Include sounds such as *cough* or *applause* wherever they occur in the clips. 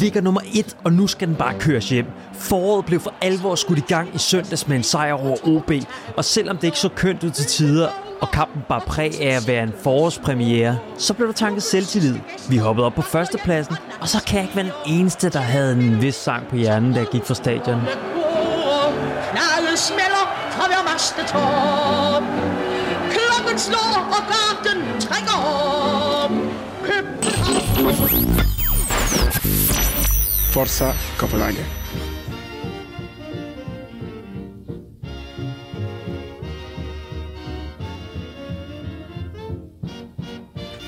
ligger nummer et, og nu skal den bare køres hjem. Foråret blev for alvor skudt i gang i søndags med en sejr over OB. Og selvom det ikke så kønt ud til tider, og kampen bare præg af at være en forårspremiere, så blev der tanket selvtillid. Vi hoppede op på førstepladsen, og så kan jeg ikke være den eneste, der havde en vis sang på hjernen, da jeg gik fra stadion. Fra. Klokken slår, og garden trækker op. København. Forza Copenhagen.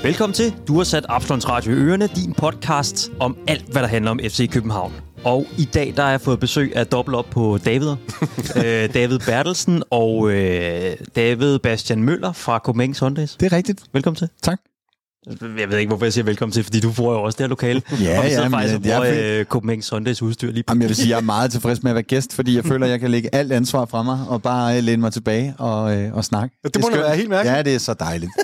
Velkommen til. Du har sat Absalons Radio i ørerne, din podcast om alt, hvad der handler om FC København. Og i dag der har jeg fået besøg af dobbelt op på Davider. *laughs* øh, David Bertelsen og øh, David Bastian Møller fra Copenhagen Sundays. Det er rigtigt. Velkommen til. Tak. Jeg ved ikke, hvorfor jeg siger velkommen til, fordi du får jo også det her lokale. Ja, og vi sidder ja, men faktisk og jeg- bruger jeg øh, Copenhagen Sundays udstyr lige på. Jamen, jeg vil sige, jeg er meget tilfreds med at være gæst, fordi jeg føler, at jeg kan lægge alt ansvar fra mig og bare øh, læne mig tilbage og, øh, og snakke. Ja, det må er være helt mærkeligt. Ja, det er så dejligt. *laughs*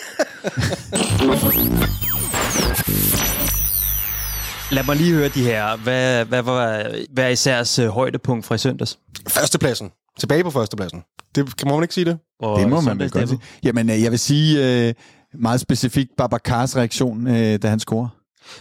Lad mig lige høre de her. Hvad, hvad var hvad er isærs øh, højdepunkt fra i søndags? Førstepladsen. Tilbage på førstepladsen. Det, kan man ikke sige det? Og Det må man vel godt sige. Jamen, øh, jeg vil sige øh, meget specifikt Babacars reaktion, øh, da han scorer.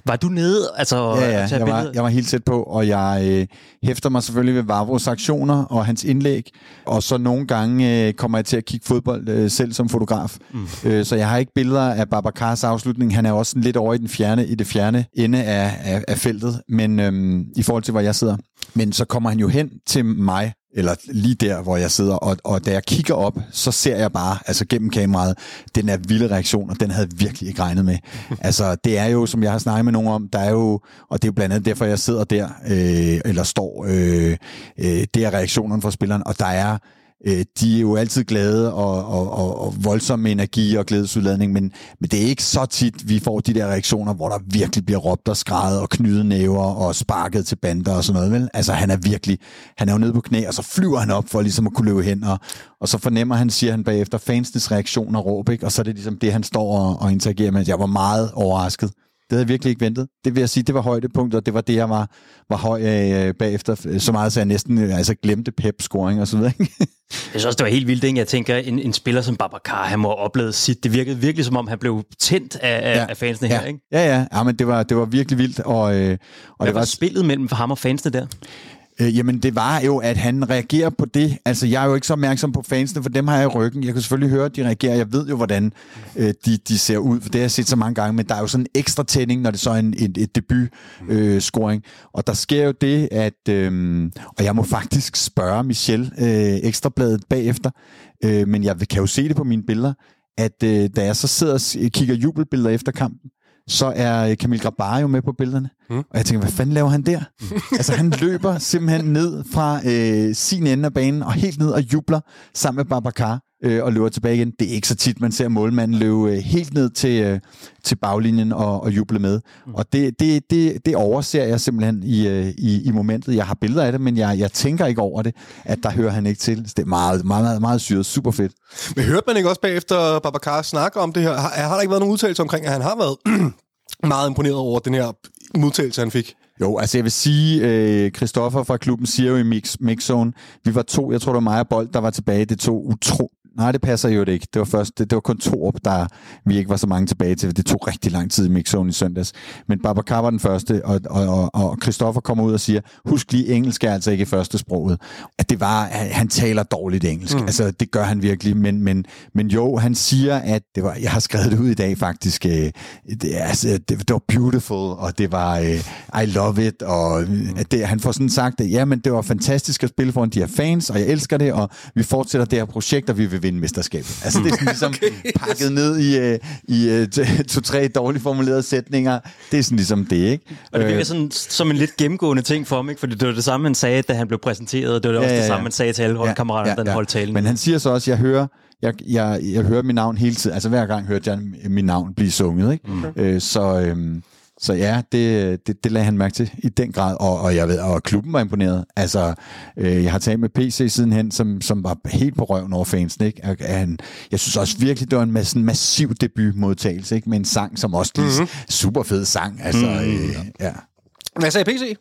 Var du nede? Altså, Ja, ja, jeg var, jeg var helt tæt på, og jeg øh, hæfter mig selvfølgelig ved Vavros aktioner og hans indlæg, og så nogle gange øh, kommer jeg til at kigge fodbold øh, selv som fotograf. Mm. Øh, så jeg har ikke billeder af Babacars afslutning. Han er også lidt over i, den fjerne, i det fjerne ende af, af, af feltet, men øhm, i forhold til, hvor jeg sidder. Men så kommer han jo hen til mig, eller lige der, hvor jeg sidder, og, og da jeg kigger op, så ser jeg bare, altså gennem kameraet, den er vilde reaktion, og den havde jeg virkelig ikke regnet med. *laughs* altså, det er jo, som jeg har snakket med nogen om, der er jo, og det er jo blandt andet derfor, jeg sidder der, øh, eller står, øh, øh, det er reaktionerne fra spilleren, og der er, øh, de er jo altid glade og, og, og, og voldsomme energi og glædesudladning, men, men det er ikke så tit, vi får de der reaktioner, hvor der virkelig bliver råbt og skrejet og knydet næver og sparket til bander og sådan noget. Vel? Altså han er virkelig, han er jo nede på knæ, og så flyver han op for ligesom at kunne løbe hen, og, og så fornemmer han, siger han bagefter, fansens reaktion og råb, ikke? og så er det ligesom det, han står og, og interagerer med. Jeg var meget overrasket. Det havde jeg virkelig ikke ventet. Det vil jeg sige, det var højdepunktet, og det var det, jeg var, var høj af øh, bagefter. Så meget, så jeg næsten øh, altså, glemte Pep-scoring og så videre. ikke? Jeg synes også, det var helt vildt, ikke? Jeg tænker, en, en spiller som Babacar, han må have oplevet sit. Det virkede virkelig, som om han blev tændt af. Ja. af fansene ja. her, ikke? Ja, ja. ja men det var, det var virkelig vildt, og, øh, og Hvad det var var spillet mellem ham og fansene der? Øh, jamen, det var jo, at han reagerer på det. Altså, jeg er jo ikke så opmærksom på fansene, for dem har jeg i ryggen. Jeg kan selvfølgelig høre, at de reagerer. Jeg ved jo, hvordan øh, de, de ser ud, for det har jeg set så mange gange. Men der er jo sådan en ekstra tænding, når det så er en, et, et debut-scoring. Øh, og der sker jo det, at... Øh, og jeg må faktisk spørge Michel øh, Ekstrabladet bagefter, øh, men jeg kan jo se det på mine billeder, at øh, da jeg så sidder og kigger jubelbilleder efter kampen, så er Kamil Grabar jo med på billederne. Mm. Og jeg tænker, hvad fanden laver han der? altså, han løber simpelthen ned fra øh, sin ende af banen og helt ned og jubler sammen med Babacar øh, og løber tilbage igen. Det er ikke så tit, man ser målmanden løbe øh, helt ned til, øh, til baglinjen og, og juble med. Mm. Og det, det, det, det overser jeg simpelthen i, øh, i, i momentet. Jeg har billeder af det, men jeg, jeg tænker ikke over det, at der hører han ikke til. Så det er meget, meget, meget, meget syret. Super fedt. Men hørte man ikke også bagefter Babacar snakke om det her? Har, har der ikke været nogen udtalelse omkring, at han har været *clears throat* meget imponeret over den her modtagelse, han fik? Jo, altså jeg vil sige, øh, Christoffer fra klubben siger jo i Mix, Mixzone, vi var to, jeg tror det var mig og Bold, der var tilbage, det tog utro... Nej, det passer jo ikke. Det var først, det, det var kun to op, der vi ikke var så mange tilbage til. Det tog rigtig lang tid i Mixzone i søndags. Men Babacar var den første, og, og, og, og Christoffer kommer ud og siger, husk lige, engelsk er altså ikke første sproget. At det var, han, han taler dårligt engelsk. Mm. Altså, det gør han virkelig. Men, men, men jo, han siger, at det var, jeg har skrevet det ud i dag faktisk, øh, det, altså, det, det var beautiful, og det var øh, I love it, og øh, det, han får sådan sagt, at ja, men det var fantastisk at spille foran de her fans, og jeg elsker det, og vi fortsætter det her projekt, og vi vil vinde mesterskabet. Altså, det er sådan *laughs* ligesom okay. pakket ned i, øh, i øh, to- to-tre dårligt formulerede sætninger. Det er sådan ligesom det, ikke? Og det Øh, virker sådan, som en lidt gennemgående ting for ham, ikke? Fordi det var det samme, han sagde, da han blev præsenteret. Det var ja, også det samme, han sagde til alle holdkammeraterne, ja, ja, ja. han holdt talen. Men han siger så også, jeg hører, jeg, jeg, jeg hører mit navn hele tiden. Altså hver gang hørte jeg mit navn blive sunget. Ikke? Mm. Øh, så, øhm, så ja, det, det, det lagde han mærke til i den grad. Og, og jeg ved, og klubben var imponeret. Altså, øh, jeg har talt med PC sidenhen, som, som var helt på røven over fansen. Ikke? Og, han, jeg synes også virkelig, det var en masse, massiv debutmodtagelse, ikke? med en sang, som også lige mm-hmm. super fed sang. Altså, øh, ja. Hvad sagde PC?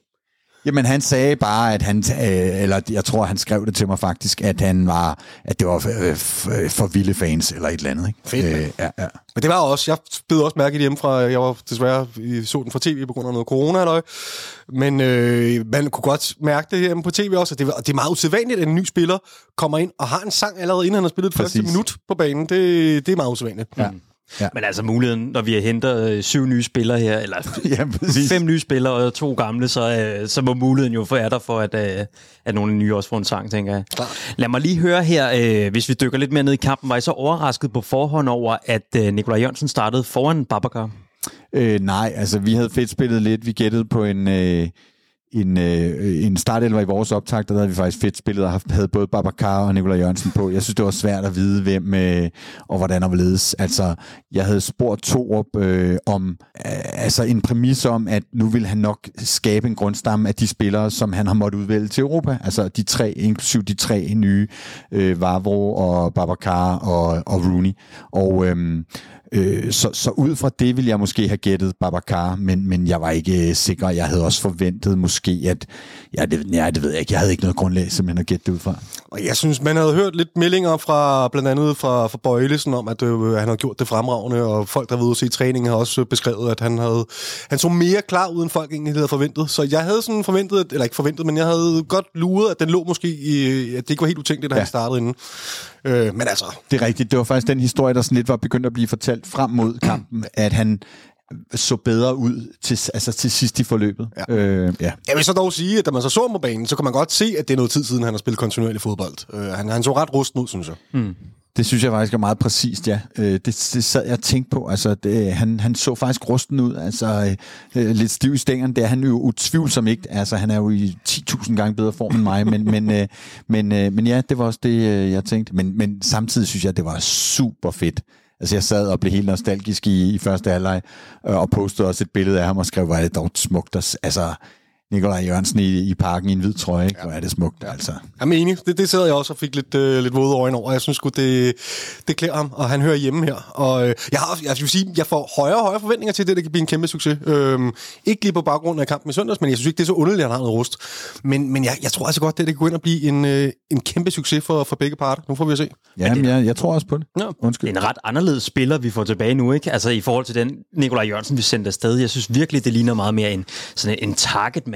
Jamen, han sagde bare, at han, øh, eller jeg tror, han skrev det til mig faktisk, at han var, at det var øh, f- for vilde fans, eller et eller andet, ikke? Fedt, øh, ja, ja. Men det var også, jeg bed også mærke det hjemmefra. Jeg var desværre i så den fra tv på grund af noget corona, halløj. Men øh, man kunne godt mærke det hjemme på tv også, at det, var, det er meget usædvanligt, at en ny spiller kommer ind og har en sang allerede, inden han har spillet det første minut på banen. Det, det er meget usædvanligt. Ja. Ja. Men altså muligheden, når vi henter øh, syv nye spillere her, eller *laughs* ja, præcis. fem nye spillere og to gamle, så, øh, så må muligheden jo være der for, at, øh, at nogle af de nye også får en sang, tænker jeg. Klart. Lad mig lige høre her, øh, hvis vi dykker lidt mere ned i kampen, var I så overrasket på forhånd over, at øh, Nikolaj Jørgensen startede foran Babacar? Øh, nej, altså vi havde fedt spillet lidt. Vi gættede på en, øh, en, øh, en startelver i vores optag, der havde vi faktisk fedt spillet og haft- havde både Babacar og Nikolaj Jørgensen på. Jeg synes, det var svært at vide, hvem øh, og hvordan og hvorledes. Altså, jeg havde spurgt Torup øh, om øh, altså en præmis om, at nu vil han nok skabe en grundstamme af de spillere, som han har måttet udvælge til Europa. Altså de tre, inklusiv de tre nye, øh, Vavro og Babacar og, og Rooney. Og øh, Øh, så, så ud fra det ville jeg måske have gættet Babacar, men, men jeg var ikke øh, sikker. Jeg havde også forventet måske, at... Ja det, ja, det ved jeg ikke. Jeg havde ikke noget grundlag simpelthen at gætte det ud fra. Og jeg synes, man havde hørt lidt meldinger fra blandt andet fra, fra Bøjlesen om, at øh, han havde gjort det fremragende, og folk, der ude at se træningen, har også beskrevet, at han havde han så mere klar ud, end folk egentlig havde forventet. Så jeg havde sådan forventet, eller ikke forventet, men jeg havde godt luret, at den lå måske i, at det ikke var helt utænkeligt, da. Ja. han startede inden. Øh, men altså, Det er rigtigt. Det var faktisk den historie, der sådan lidt var begyndt at blive fortalt frem mod *clears throat* kampen, at han så bedre ud til, altså til sidst i forløbet. Ja. Øh, ja. jeg vil så dog sige, at da man så så ham på banen, så kan man godt se, at det er noget tid siden, han har spillet kontinuerlig fodbold. Øh, han, han så ret rusten ud, synes jeg. Det synes jeg faktisk er meget præcist, ja. Øh, det, det sad jeg og tænkte på. Altså, det, han, han så faktisk rusten ud. Altså, øh, øh lidt stiv i stængeren. Det er han jo utvivlsomt ikke. Altså, han er jo i 10.000 gange bedre form end mig. Men, men, øh, men, øh, men ja, det var også det, øh, jeg tænkte. Men, men samtidig synes jeg, det var super fedt. Altså, jeg sad og blev helt nostalgisk i, i første halvleg, øh, og postede også et billede af ham og skrev, hvor er det dog smukt. Altså, Nikolaj Jørgensen i, i parken i en hvid trøje, ikke? Hvor er det smukt, altså. Jeg er enig. Det, det sad jeg også og fik lidt, øh, lidt våde øjne over. Jeg synes sgu, det, det klæder ham, og han hører hjemme her. Og øh, jeg har jeg vil sige, jeg får højere og højere forventninger til, at det, det kan blive en kæmpe succes. Øhm, ikke lige på baggrund af kampen i søndags, men jeg synes ikke, det er så underligt, at han har noget rust. Men, men jeg, jeg tror altså godt, at det kan gå ind og blive en, øh, en kæmpe succes for, for begge parter. Nu får vi at se. Jamen, jeg, jeg tror også på det. Ja. Undskyld. Det er en ret anderledes spiller, vi får tilbage nu, ikke? Altså i forhold til den Nikolaj Jørgensen, vi sendte afsted. Jeg synes virkelig, det ligner meget mere en, sådan en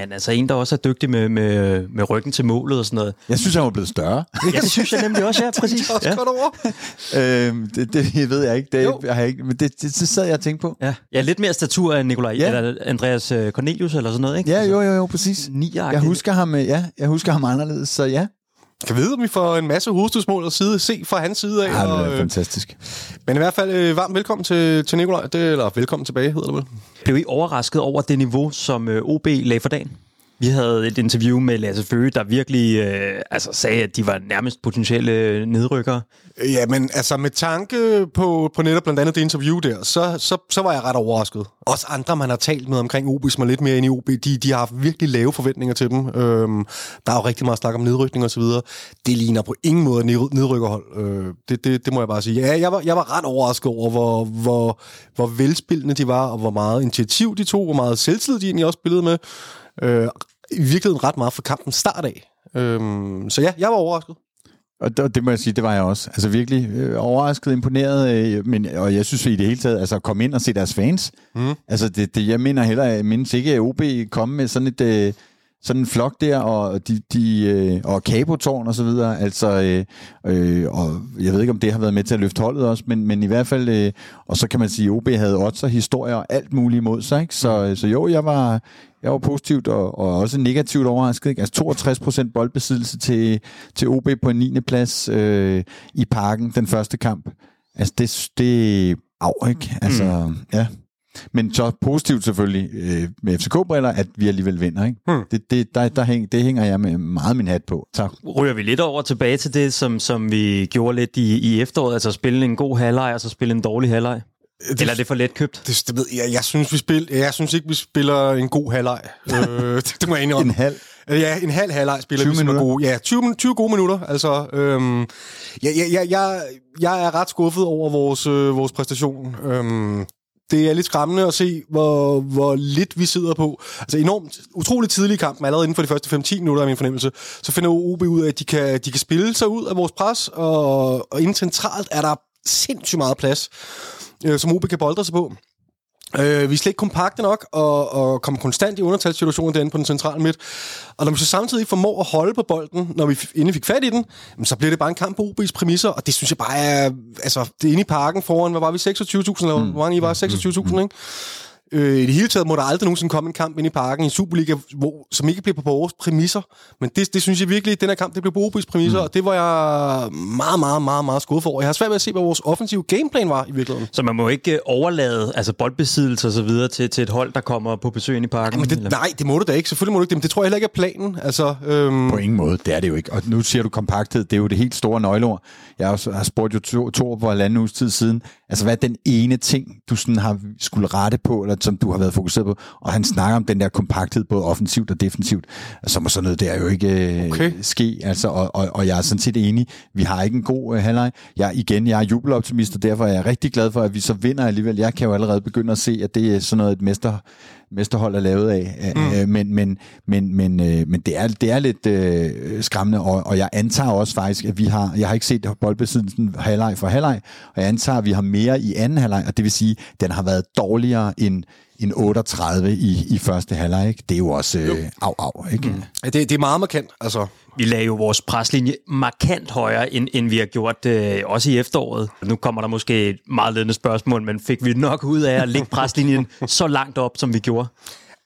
targetmand. Altså en, der også er dygtig med, med, med ryggen til målet og sådan noget. Jeg synes, han var blevet større. Ja, det synes jeg nemlig også, ja, præcis. *laughs* Det er også Ja. godt over. øhm, det, det *laughs* ved jeg ikke. Det, Jo. jeg har ikke men det, det, det sad jeg og tænkte på. Ja. ja, lidt mere statur end Nikolaj, Ja. eller Andreas øh, Cornelius eller sådan noget, ikke? Ja, jo, jo, jo, præcis. Nier Jeg husker ham, øh, ja, jeg husker ham anderledes, så ja. Kan vide, om vi får en masse hovedstødsmål at side, se fra hans side af. Ja, det og, er øh, fantastisk. men i hvert fald øh, varmt velkommen til, til Nikolaj. Det, eller velkommen tilbage, hedder det vel. Blev I overrasket over det niveau, som øh, OB lagde for dagen? Vi havde et interview med Lasse Føge, der virkelig øh, altså sagde, at de var nærmest potentielle nedrykkere. Ja, men altså med tanke på, på netop blandt andet det interview der, så, så, så var jeg ret overrasket. Også andre, man har talt med omkring OB, som er lidt mere ind i OB, de, de har haft virkelig lave forventninger til dem. Øhm, der er jo rigtig meget snak om nedrykning og så videre. Det ligner på ingen måde nedrykkerhold. Øh, det, det, det må jeg bare sige. Ja, jeg var, jeg var ret overrasket over, hvor, hvor, hvor velspillende de var, og hvor meget initiativ de tog, hvor meget selvtid de egentlig også spillede med. Øh, i virkeligheden ret meget for kampen start af. Øhm, så ja, jeg var overrasket. Og det, det må jeg sige, det var jeg også. Altså virkelig øh, overrasket, imponeret, øh, men, og jeg synes i det hele taget, altså at komme ind og se deres fans. Mm. Altså det, det, jeg mener heller, jeg mindes ikke, OB komme med sådan et... Øh, sådan en flok der, og de, de øh, og kabotårn og så videre, altså, øh, øh, og jeg ved ikke, om det har været med til at løfte holdet også, men, men i hvert fald, øh, og så kan man sige, at OB havde odds og historier og alt muligt imod sig, ikke? Så, øh, så jo, jeg var, jeg var positivt og, og også negativt overrasket, ikke? Altså 62% boldbesiddelse til, til OB på en 9. plads øh, i parken, den første kamp. Altså det, det af, ikke? Altså, mm. ja. Men så positivt selvfølgelig øh, med FCK-briller, at vi alligevel vinder. Ikke? Hmm. Det, det, der, der hæng, det hænger jeg med meget min hat på. Tak. Ryger vi lidt over tilbage til det, som, som vi gjorde lidt i, i efteråret, altså spille en god halvleg, og så spille en dårlig halvleg? Eller er det for let købt? Det, det ved jeg, jeg synes, vi spil, jeg synes ikke, vi spiller en god halvleg. øh, *laughs* det, det må jeg indrømme. En halv. Ja, en halv halvleg spiller 20 vi som er minutter. gode. Ja, 20, min- 20 gode minutter. Altså, øhm, jeg, jeg, jeg, jeg, jeg er ret skuffet over vores, øh, vores præstation. Øhm, det er lidt skræmmende at se, hvor, hvor lidt vi sidder på. Altså enormt, utroligt tidlig i kampen, allerede inden for de første 5-10 minutter af min fornemmelse, så finder OB ud af, at de kan, de kan spille sig ud af vores pres, og, og inden centralt er der sindssygt meget plads, øh, som OB kan boldre sig på. Øh, vi er slet ikke kompakte nok og, og kommer konstant i undertalssituationer derinde på den centrale midt. Og når vi så samtidig formår at holde på bolden, når vi inden fik fat i den, så bliver det bare en kamp på OB's præmisser, og det synes jeg bare er... Altså, det er inde i parken foran, hvad var vi? 26.000, eller mm. hvor mange I var? 26.000, ikke? Øh, I det hele taget må der aldrig nogensinde komme en kamp ind i parken i Superliga, hvor, som ikke bliver på vores præmisser. Men det, det synes jeg virkelig, at den her kamp det blev på OB's præmisser, mm. og det var jeg meget, meget, meget, meget skuffet for. Jeg har svært ved at se, hvad vores offensive gameplan var i virkeligheden. Så man må ikke øh, overlade altså boldbesiddelse og så videre til, til et hold, der kommer på besøg ind i parken? Ja, men det, nej, det må du da ikke. Selvfølgelig må du ikke det, men det tror jeg heller ikke er planen. Altså, øhm... På ingen måde, det er det jo ikke. Og nu siger du kompakthed, det er jo det helt store nøgleord. Jeg har, spurgt jo to, to på halvanden uges tid siden, altså hvad er den ene ting, du sådan har skulle rette på, eller som du har været fokuseret på, og han snakker om den der kompakthed, både offensivt og defensivt, som er sådan noget, det er jo ikke øh, okay. ske, altså, og, og, og jeg er sådan set enig, vi har ikke en god uh, halvleg. Jeg, igen, jeg er jubeloptimist, og derfor er jeg rigtig glad for, at vi så vinder alligevel. Jeg kan jo allerede begynde at se, at det er sådan noget, et mester mesterhold er lavet af. Mm. Øh, men, men, men, men, øh, men det, er, det er lidt øh, skræmmende, og, og jeg antager også faktisk, at vi har, jeg har ikke set boldbesiddelsen halvleg for halvleg, og jeg antager, at vi har mere i anden halvleg, og det vil sige, at den har været dårligere end en 38 i, i første halvleg. Ikke? Det er jo også øh, af, af, ikke? Mm. Det, det er meget markant, altså. Vi lagde jo vores preslinje markant højere, end, end vi har gjort øh, også i efteråret. Nu kommer der måske et meget ledende spørgsmål, men fik vi nok ud af at lægge *laughs* preslinjen så langt op, som vi gjorde?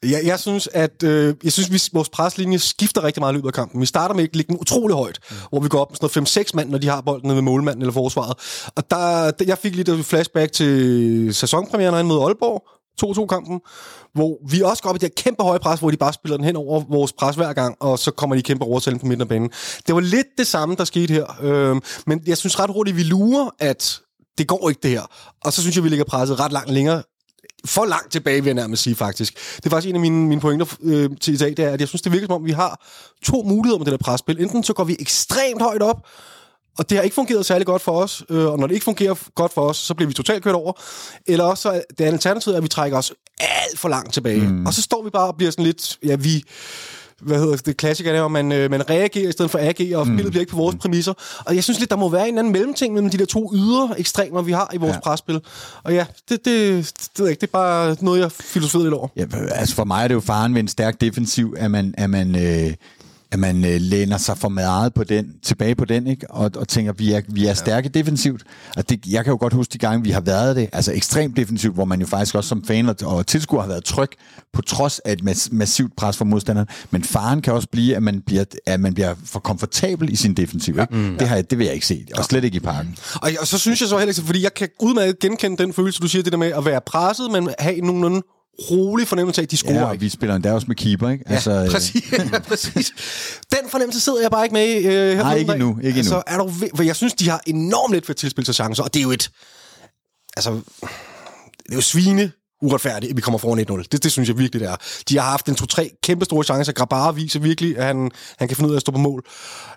Jeg, jeg synes, at øh, jeg synes, vi, vores preslinje skifter rigtig meget i løbet af kampen. Vi starter med at ligge utrolig højt, mm. hvor vi går op med sådan noget 5-6 mand, når de har bolden ved målmanden eller forsvaret. Og der, jeg fik lidt et flashback til sæsonpremieren mod Aalborg, 2-2-kampen, hvor vi også går op i det her kæmpe høje pres, hvor de bare spiller den hen over vores pres hver gang, og så kommer de kæmpe overtalen på midten af banen. Det var lidt det samme, der skete her. Øhm, men jeg synes ret hurtigt, vi lurer, at det går ikke det her. Og så synes jeg, vi ligger presset ret langt længere for langt tilbage, vil jeg nærmest sige, faktisk. Det er faktisk en af mine, mine pointer øh, til i dag, det er, at jeg synes, det virker som om, vi har to muligheder med det der presspil. Enten så går vi ekstremt højt op, og det har ikke fungeret særlig godt for os, øh, og når det ikke fungerer godt for os, så bliver vi totalt kørt over. Eller også så det alternativet, at vi trækker os alt for langt tilbage. Mm. Og så står vi bare og bliver sådan lidt, ja, vi hvad hedder det, klassikerne er, at man, øh, man reagerer i stedet for at agere, og mm. spillet bliver ikke på vores præmisser. Og jeg synes lidt, der må være en anden mellemting mellem de der to ydre ekstremer, vi har i vores ja. presspil. Og ja, det, det, det, det, ikke, det er bare noget, jeg filosoferer lidt over. Ja, altså for mig er det jo faren ved en stærk defensiv, at man, at man øh, at man øh, læner sig for meget på den, tilbage på den, ikke? Og, og tænker, vi er, vi er stærke ja. defensivt. Og det, jeg kan jo godt huske de gange, vi har været det, altså ekstremt defensivt, hvor man jo faktisk også som fan og, og tilskuer har været tryg, på trods af et mass, massivt pres fra modstanderen. Men faren kan også blive, at man bliver, at man bliver for komfortabel i sin defensiv. Ikke? Mm. Det, har jeg, det vil jeg ikke se, og slet ikke i parken. Og, og så synes jeg så heller ikke, fordi jeg kan udmærket genkende den følelse, du siger, det der med at være presset, men have nogenlunde rolig fornemmelse af, at de scorer ja, og vi spiller endda også med keeper, ikke? Altså, ja, præcis, *laughs* ja, præcis. Den fornemmelse sidder jeg bare ikke med øh, her Nej, ikke nu. Ikke altså, Er du, for jeg synes, de har enormt lidt for at tilspille sig chancer, og det er jo et... Altså, det er jo svine uretfærdigt, at vi kommer foran 1-0. Det, det synes jeg virkelig, det er. De har haft en to-tre kæmpe store chancer. Grabara viser virkelig, at han, han kan finde ud af at stå på mål.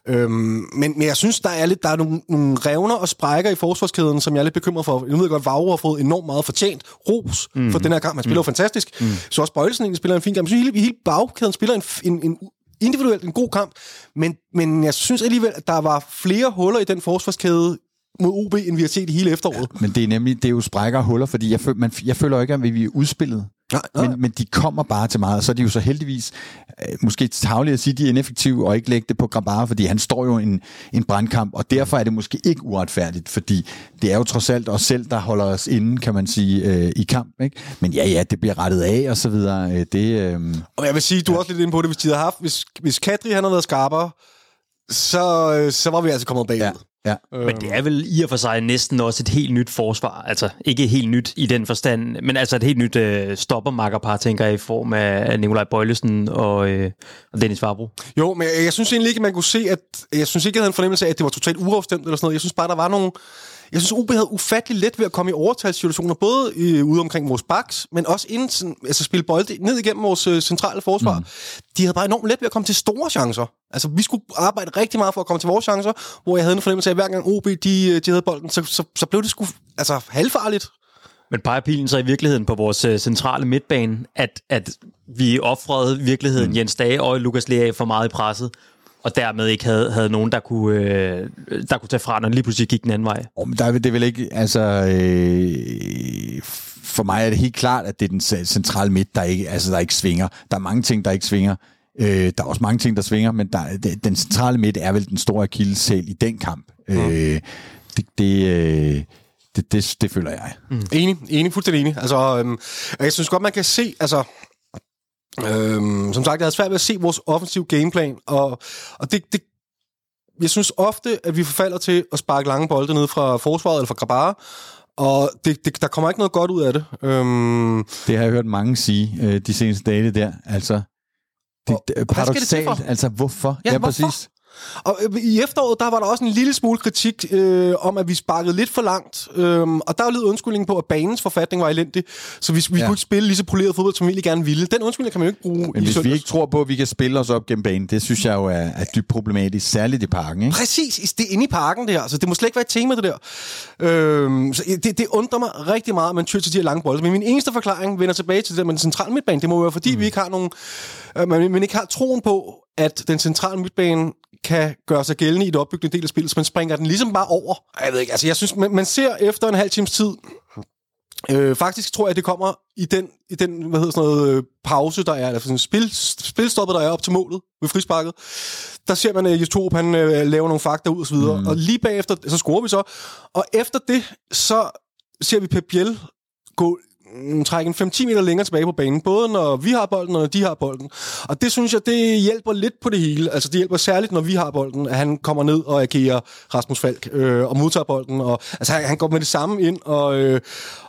Øhm, men, men jeg synes, der er lidt der er nogle, nogle revner og sprækker i forsvarskæden, som jeg er lidt bekymret for. Jeg ved godt, Vavre har fået enormt meget fortjent ros mm. for den her kamp. Han spiller mm. jo fantastisk. Mm. Så også Bøjelsen egentlig spiller en fin kamp. Jeg synes, hele, hele bagkæden spiller en, en, en individuelt en god kamp, men, men jeg synes alligevel, at der var flere huller i den forsvarskæde mod OB, end vi har set hele efteråret. Men det er nemlig, det er jo sprækker og huller, fordi jeg, føler, man, jeg føler ikke, at vi er udspillet. Nej, nej. Men, men de kommer bare til meget, og så er de jo så heldigvis øh, måske tavlige at sige, at de er ineffektive og ikke lægge det på Grabar, fordi han står jo en, en brandkamp, og derfor er det måske ikke uretfærdigt, fordi det er jo trods alt os selv, der holder os inde, kan man sige, øh, i kamp. Ikke? Men ja, ja, det bliver rettet af og så videre. Øh, det, øh, og jeg vil sige, du er ja. også lidt inde på det, hvis de havde haft, hvis, hvis Kadri han havde været skarpere, så, øh, så var vi altså kommet bagud. Ja. Ja. Men det er vel i og for sig næsten også et helt nyt forsvar. Altså ikke helt nyt i den forstand, men altså et helt nyt øh, stoppermakkerpar, tænker jeg, i form af Nikolaj Bøjlesen og, øh, og Dennis Farbro. Jo, men jeg, jeg synes egentlig ikke, man kunne se, at... Jeg synes ikke, jeg havde en fornemmelse af, at det var totalt uafstemt eller sådan noget. Jeg synes bare, der var nogle jeg synes, OB havde ufattelig let ved at komme i overtalssituationer, både øh, ude omkring vores baks, men også inden, sådan, altså spille bolde ned igennem vores øh, centrale forsvar. Mm. De havde bare enormt let ved at komme til store chancer. Altså, vi skulle arbejde rigtig meget for at komme til vores chancer, hvor jeg havde en fornemmelse af, at hver gang OB de, øh, de havde bolden, så, så, så blev det sgu altså, halvfarligt. Men peger pilen så i virkeligheden på vores øh, centrale midtbane, at, at vi offrede virkeligheden mm. Jens Dage og Lukas Lea for meget i presset, og dermed ikke havde, havde nogen, der kunne, øh, der kunne tage fra, når lige pludselig gik den anden vej. Oh, men der er det er vel ikke, altså, øh, for mig er det helt klart, at det er den centrale midt, der ikke, altså, der ikke svinger. Der er mange ting, der ikke svinger. Øh, der er også mange ting, der svinger, men der, den centrale midt er vel den store akilleshæl i den kamp. Mm. Øh, det, det, øh, det, det, det føler jeg. Mm. Enig, enig, fuldstændig enig. Altså, øhm, jeg synes godt, man kan se, altså, øhm, som sagt, jeg havde svært ved at se vores offensiv gameplan, og, og det, det, jeg synes ofte, at vi forfalder til at sparke lange bolde ned fra forsvaret eller fra Grabara, og det, det, der kommer ikke noget godt ud af det. Øhm, det har jeg hørt mange sige øh, de seneste dage der. Altså, det, og, det, paradoxalt, altså hvorfor? Ja, ja hvorfor? præcis. Og øh, i efteråret, der var der også en lille smule kritik øh, om, at vi sparkede lidt for langt. Øhm, og der lidt undskyldning på, at banens forfatning var elendig. Så vi, vi ja. kunne ikke spille lige så poleret fodbold, som vi egentlig gerne ville. Den undskyldning kan man jo ikke bruge Men hvis søndags. vi ikke tror på, at vi kan spille os op gennem banen, det synes jeg jo er, er dybt problematisk, særligt i parken. Ikke? Præcis, det er inde i parken der. Altså, det må slet ikke være et tema, det der. Øhm, så det, det undrer mig rigtig meget, at man tyrer til de her lange bolde. Men min eneste forklaring vender tilbage til det der med den centrale midtbane. Det må være, fordi mm. vi ikke har nogen... Øh, man, man ikke har troen på, at den centrale midtbane kan gøre sig gældende i det opbyggende del af spillet, så man springer den ligesom bare over. Jeg ved ikke, altså jeg synes, man, man ser efter en halv times tid, Øh, faktisk tror jeg, det kommer i den, i den hvad hedder sådan noget, øh, pause, der er, eller sådan spil, spilstoppet, der er op til målet ved frisparket. Der ser man, at Jes han uh, laver nogle fakta ud og så videre. Mm. Og lige bagefter, så scorer vi så. Og efter det, så ser vi Pep Biel gå trække en 5-10 meter længere tilbage på banen, både når vi har bolden og når de har bolden. Og det synes jeg, det hjælper lidt på det hele. Altså det hjælper særligt, når vi har bolden, at han kommer ned og agerer Rasmus Falk øh, og modtager bolden. Og, altså han, han går med det samme ind og, øh,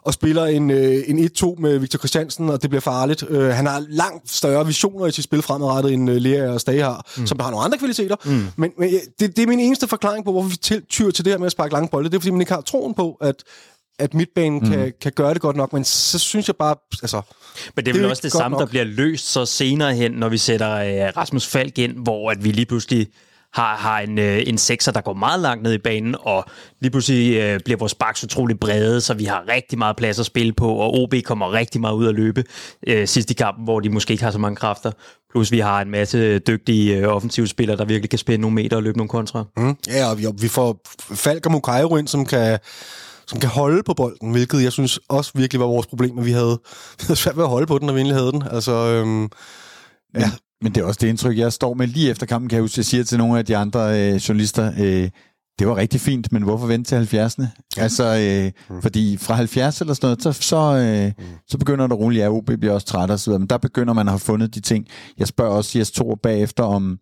og spiller en, øh, en 1-2 med Victor Christiansen, og det bliver farligt. Øh, han har langt større visioner i sit spil fremadrettet, end øh, Lea og Stage har, mm. som har nogle andre kvaliteter. Mm. Men, men det, det er min eneste forklaring på, hvorfor vi til, tyr til det her med at sparke lange bolde. Det er, fordi man ikke har troen på, at at midtbanen mm. kan, kan gøre det godt nok, men så synes jeg bare, altså... Men det er vel det også det samme, nok. der bliver løst så senere hen, når vi sætter øh, Rasmus Falk ind, hvor at vi lige pludselig har, har en, øh, en sekser, der går meget langt ned i banen, og lige pludselig øh, bliver vores baks utrolig brede, så vi har rigtig meget plads at spille på, og OB kommer rigtig meget ud at løbe øh, sidst i kampen, hvor de måske ikke har så mange kræfter. Plus vi har en masse dygtige øh, offensive spillere, der virkelig kan spille nogle meter og løbe nogle kontra. Mm. Ja, og vi, vi får Falk og Mukairo ind, som kan som kan holde på bolden, hvilket jeg synes også virkelig var vores problem, at vi havde, *laughs* vi havde svært ved at holde på den, når vi egentlig havde den. Altså, øhm, ja. Men, men det er også det indtryk, jeg står med lige efter kampen, kan jeg huske, jeg siger til nogle af de andre øh, journalister, øh, det var rigtig fint, men hvorfor vente til 70'erne? Ja. Altså, øh, mm. fordi fra 70 eller sådan noget, så, så, øh, mm. så begynder det roligt, ja, OB bliver også træt og så videre, men der begynder man at have fundet de ting. Jeg spørger også Jes Thor bagefter, om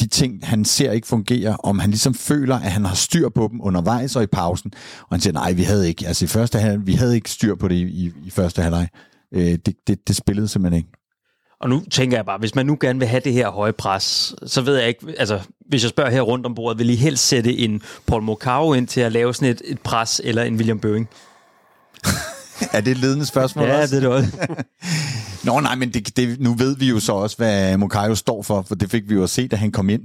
de ting, han ser ikke fungerer, om han ligesom føler, at han har styr på dem undervejs og i pausen. Og han siger, nej, vi havde ikke, altså i første halvleg, vi havde ikke styr på det i, i, i første halvleg. Øh, det, det, det spillede simpelthen ikke. Og nu tænker jeg bare, hvis man nu gerne vil have det her høje pres, så ved jeg ikke, altså hvis jeg spørger her rundt om bordet, vil I helst sætte en Paul Mokau ind til at lave sådan et, et pres, eller en William Bøing? *laughs* er det et ledende spørgsmål ja, også? det er det også. *laughs* Nå nej, men det, det, nu ved vi jo så også, hvad Mokayo står for, for det fik vi jo at se, da han kom ind.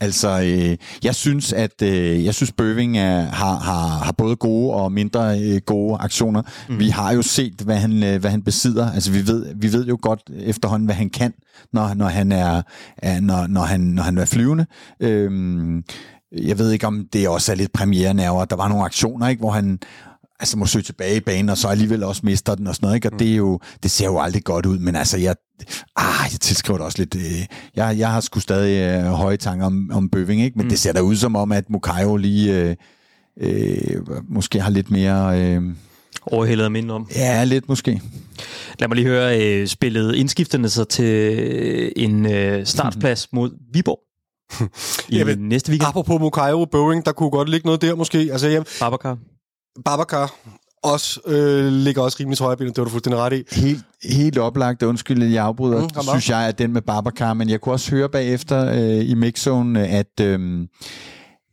Altså, øh, jeg synes, at øh, jeg synes, Bøving er, har, har, har både gode og mindre øh, gode aktioner. Mm. Vi har jo set, hvad han, øh, hvad han besidder. Altså, vi ved, vi ved jo godt efterhånden, hvad han kan, når, når han er, er når, når han, når han er flyvende. Øhm, jeg ved ikke, om det også er lidt premiere Der var nogle aktioner, ikke, hvor han altså må søge tilbage i banen, og så alligevel også mister den og sådan noget, ikke? Og mm. det, er jo, det ser jo aldrig godt ud, men altså, jeg, ah, jeg tilskriver det også lidt, øh, jeg, jeg har sgu stadig øh, høje tanker om, om Bøving, ikke? Men mm. det ser da ud som om, at Mukayo lige øh, øh, måske har lidt mere... Øh, Overhældet mindre om. Ja, lidt måske. Lad mig lige høre, øh, spillet indskifterne sig til en øh, startplads *laughs* mod Viborg i Jamen, næste weekend. Apropos Mukayo og Bøving, der kunne godt ligge noget der måske. Altså, jeg, Babacar. Babacar også, øh, ligger også rimelig højre det var du fuldstændig ret i. Helt, helt oplagt, undskyld, jeg afbryder, mm, synes jeg, at den med Babacar, men jeg kunne også høre bagefter øh, i mixzone, at, øh,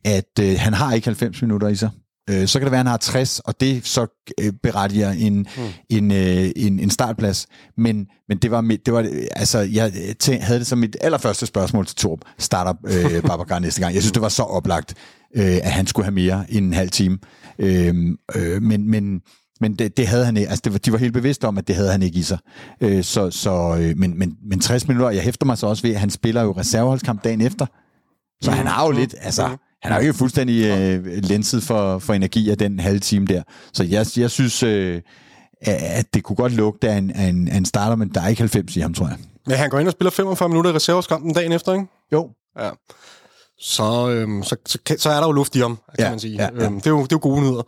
at øh, han har ikke 90 minutter i sig. Øh, så kan det være, at han har 60, og det så øh, berettiger en, mm. en, øh, en, en startplads. Men, men det var mit, det var, altså, jeg tænk, havde det som mit allerførste spørgsmål til Torb. Starter øh, Babacar næste gang. Jeg synes, det var så oplagt, øh, at han skulle have mere end en halv time. Øh, øh, men, men Men det, det havde han ikke. Altså, det var, de var helt bevidste om, at det havde han ikke i sig. Øh, så, så, øh, men, men, men 60 minutter, jeg hæfter mig så også ved, at han spiller jo reserveholdskamp dagen efter. Så han har jo lidt, altså, han er jo ikke fuldstændig øh, lenset for, for energi af den halve time der. Så jeg, jeg synes, øh, at det kunne godt lugte af en, af, en, af en starter, men der er ikke 90 i ham, tror jeg. Men han går ind og spiller 45 minutter i reserveskampen dagen efter, ikke? Jo. Ja. Så, øhm, så, så, så er der jo luft i ham, kan Ja, man sige. ja, ja. Øhm, det, er jo, det er jo gode nyheder.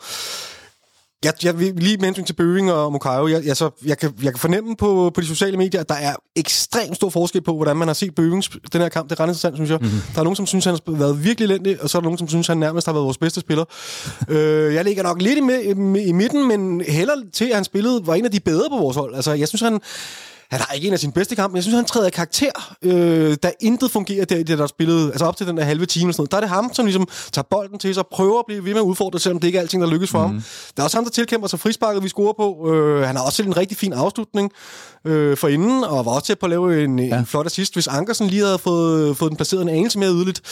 Jeg, jeg, lige med hensyn til Bøving og Mukayo, jeg, jeg, så, jeg, kan, jeg kan fornemme på, på de sociale medier, at der er ekstremt stor forskel på, hvordan man har set Bøving sp- den her kamp. Det er ret interessant, synes jeg. Mhm. Mm-hmm. Der er nogen, som synes, han har været virkelig elendig, og så er der nogen, som synes, han nærmest har været vores bedste spiller. *laughs* øh, jeg ligger nok lidt i, mi- i midten, men heller til, at han spillede var en af de bedre på vores hold. Altså, jeg synes, han, han har ikke en af sine bedste kampe, men jeg synes, han træder i karakter, øh, da intet fungerer der i det, der er spillet, altså op til den der halve time og sådan noget. Der er det ham, som ligesom tager bolden til sig, prøver at blive ved med at udfordre, selvom det ikke er alting, der lykkes for mm. ham. Der er også ham, der tilkæmper sig frisparket, vi scorer på. Øh, han har også selv en rigtig fin afslutning øh, for inden, og var også til på at lave en, ja. en flot assist, hvis Ankersen lige havde fået, fået den placeret en anelse mere yderligt.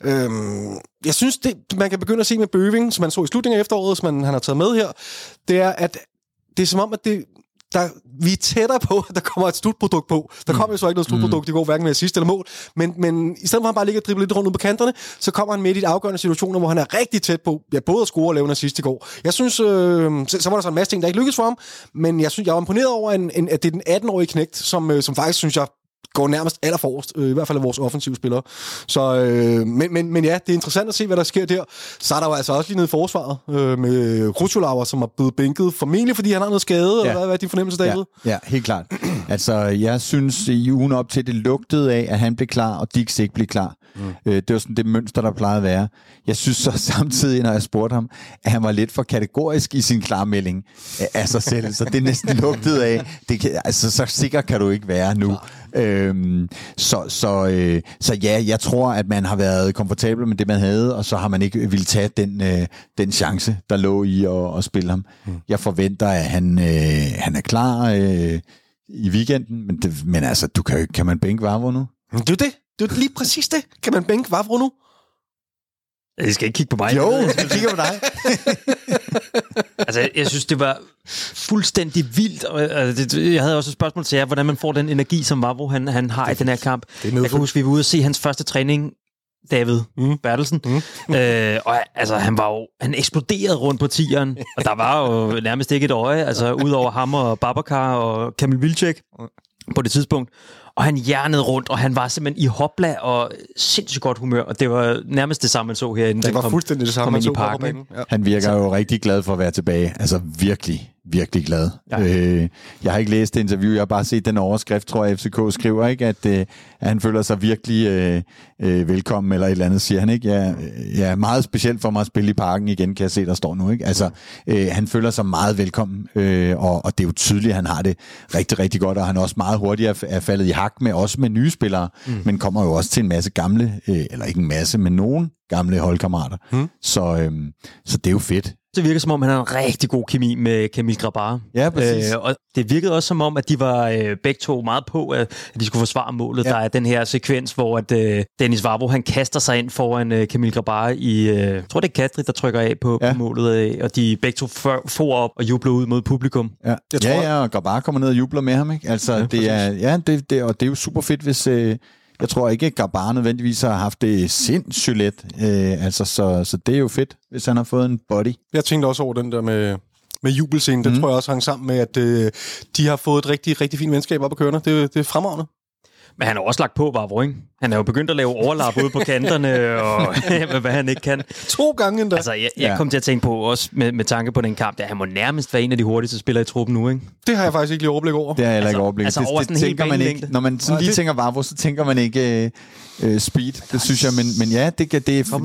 Øh, jeg synes, det, man kan begynde at se med Bøving, som man så i slutningen af efteråret, som man, han har taget med her, det er, at det er som om, at det, der, vi er tættere på, at der kommer et slutprodukt på. Der kommer jo så ikke noget slutprodukt, det går hverken med assist eller mål, men, men i stedet for at han bare ligger og dribler lidt rundt ud på kanterne, så kommer han midt i de afgørende situationer, hvor han er rigtig tæt på, ja, både at score og lave en assist i går. Jeg synes, øh, så, så var der så en masse ting, der ikke lykkedes for ham, men jeg synes, jeg var imponeret over, en, en, at det er den 18-årige knægt, som, øh, som faktisk, synes jeg, går nærmest allerforrest, øh, i hvert fald af vores offensive spillere. Så, øh, men, men, men ja, det er interessant at se, hvad der sker der. Så er der jo altså også lige nede i forsvaret øh, med Krutulauer, som er blevet bænket, formentlig fordi han har noget skade, ja. eller hvad, hvad er din fornemmelse, David? Ja, ja, helt klart. Altså, jeg synes i ugen op til, det lugtede af, at han blev klar, og Dix ikke blev klar. Mm. Øh, det var sådan det mønster, der plejede at være. Jeg synes så *laughs* samtidig, når jeg spurgte ham, at han var lidt for kategorisk i sin klarmelding af- sig selv. Så det næsten lugtede af. Det kan, altså, så sikker kan du ikke være nu. Øhm, så, så, øh, så ja, jeg tror, at man har været komfortabel med det, man havde, og så har man ikke ville tage den, øh, den chance, der lå i at, at spille ham. Mm. Jeg forventer, at han, øh, han er klar øh, i weekenden, men, det, men altså, du kan, kan man bænke Vavro nu? Det er det. Det er lige præcis det. Kan man bænke Vavro nu? Jeg skal ikke kigge på mig. Jo, jeg kigger på dig. *laughs* Altså, jeg- synes, det var fuldstændig vildt. Og, det, jeg havde også et spørgsmål til jer, hvordan man får den energi, som Vavro han, han har i den her kamp. Det Jeg kan huske, vi var ude og se hans første træning, David mm. Bertelsen. Mm. Øh, og altså, han var jo, han eksploderede rundt på tieren, og der var jo nærmest ikke et øje, altså udover ham og Babacar og Kamil Vilcek på det tidspunkt. Og han hjernede rundt, og han var simpelthen i hopla og sindssygt godt humør, og det var nærmest det samme, man så herinde. Det var fuldstændig det samme, kom man så i parken. Ja. Han virker jo rigtig glad for at være tilbage. Altså virkelig, virkelig glad. Ja. Øh, jeg har ikke læst det interview, jeg har bare set den overskrift, tror jeg, FCK skriver, ikke, at, øh, at han føler sig virkelig øh, øh, velkommen, eller et eller andet, siger han. ikke. Ja, øh, ja, meget specielt for mig at spille i parken igen, kan jeg se, der står nu. Ikke? Altså, øh, han føler sig meget velkommen, øh, og, og det er jo tydeligt, at han har det rigtig, rigtig godt, og han også meget hurtigt er, er faldet i hak med, også med nye spillere, mm. men kommer jo også til en masse gamle, øh, eller ikke en masse, men nogen gamle holdkammerater. Mm. Så, øh, så det er jo fedt. Det virker som om, han havde en rigtig god kemi med Kamil Grabar. Ja, præcis. Øh, og det virkede også som om, at de var øh, begge to meget på, at, at de skulle forsvare målet. Ja. Der er den her sekvens, hvor at, øh, Dennis Vavro, han kaster sig ind foran øh, Kamil Grabar i, øh, jeg tror det er Katri, der trykker af på, Ja. på målet, øh, og de begge to for, for op og jubler ud mod publikum. Ja, Jeg tror- ja, ja, og Grabar kommer ned og jubler med ham, ikke? Altså, ja, det er, ja, det, det, og det er jo super fedt, hvis... Øh, jeg tror ikke, at Grabar nødvendigvis har haft det sindssygt let. Øh, altså, så, så det er jo fedt, hvis han har fået en body. Jeg tænkte også over den der med, med jubelscenen. Den Mhm. tror jeg også hang sammen med, at øh, de har fået et rigtig, rigtig fint venskab op at køre. Det, det er fremragende. Men han har også lagt på, Vavro, ikke? Han er jo begyndt at lave overlap ude på kanterne, og *laughs* hvad han ikke kan. To gange endda. Altså, jeg, jeg Ja. kom til at tænke på, også med, med tanke på den kamp, at han må nærmest være en af de hurtigste spillere i truppen nu, ikke? Det har jeg faktisk ikke lige overblik over. Det har jeg heller ikke Altså- overblik. altså det, over det, hel tænker man ikke. Når man sådan Nej, lige det- tænker Vavro, så tænker man ikke øh, øh, speed. Det synes jeg, men, men ja, det, det, er,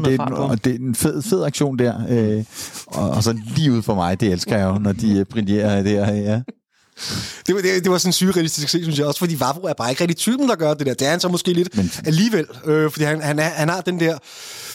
det, på. og det er en fed, fed aktion der. Øh, og, og så lige ud for mig, det elsker jeg jo, når de øh, brillerer der. Ja. Det, var- det, det var sådan surrealistisk at se, synes jeg også, fordi Vavro er bare ikke rigtig typen, der gør det der. Det er han så måske lidt Men- Men... alligevel, øh, fordi han, han, er, han har den der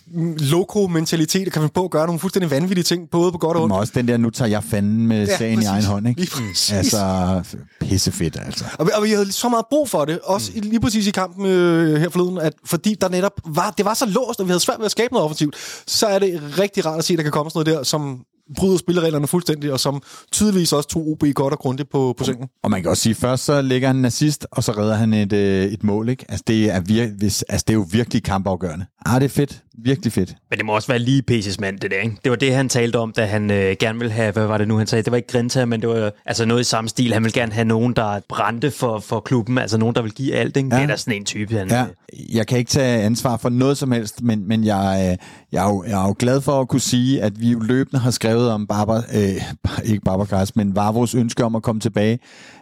mm, loco-mentalitet, kan finde på at gøre nogle fuldstændig vanvittige ting, både på godt og Men ondt. også den der, nu tager jeg fanden med Ja, sagen i præcis. egen hånd. Ikke? Lige præcis. Altså, pissefedt, altså. Og, og vi havde så meget brug for det, også mm. lige præcis i kampen øh, her forleden, at fordi der netop var, det var så låst, og vi havde svært ved at skabe noget offensivt, så er det rigtig rart at se, at der kan komme sådan noget der, som bryder spillereglerne fuldstændig, og som tydeligvis også tog OB godt og grundigt på, på sengen. Og man kan også sige, først så ligger han en assist, og så redder han et, øh, et mål, ikke? Altså det, er vir- hvis, altså, det er jo virkelig kampafgørende. Ah, det er fedt. Virkelig fedt. Men det må også være lige P's mand, det der, ikke? Det var det, han talte om, da han øh, gerne ville have, hvad var det nu, han sagde? Det var ikke Grinta, men det var altså noget i samme stil. Han ville gerne have nogen, der brændte for, for klubben, altså nogen, der vil give alt, ikke? Ja. Det er da sådan en type, han... Ja, jeg kan ikke tage ansvar for noget som helst, men, men jeg, øh, jeg, er jo, jeg er jo glad for at kunne sige, at vi jo løbende har skrevet om Barber, øh, *laughs* ikke Barbercast, men Vavros ønske om at komme tilbage.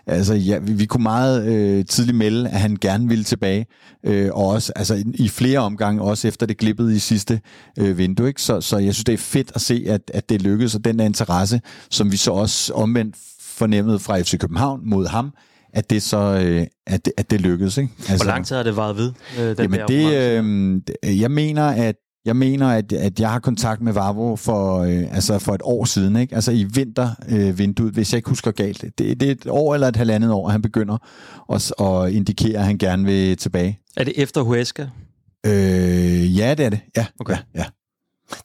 Altså, ja, vi, vi kunne meget øh, tidligt melde, at han gerne ville tilbage, øh, og også altså, i, i flere omgange, også efter det glippede i sidste øh, vindue. Ikke? Så, så jeg synes, det er fedt at se, at, at det lykkedes, og den der interesse, som vi så også omvendt fornemmede fra FC København mod ham, at det så øh, at, det, at det lykkedes. Ikke? Altså, Hvor lang tid har det varet ved? Øh, den jamen der det, øh, jeg mener, at jeg mener, at, at jeg har kontakt med Vavro for, øh, altså for et år siden, ikke? altså i vintervinduet, øh, vinduet, hvis jeg ikke husker galt. Det, det er et år eller et halvandet år, han begynder at, at indikere, at han gerne vil tilbage. Er det efter Huesca? Øh, ja, det er det. Ja, Okay. ja, ja.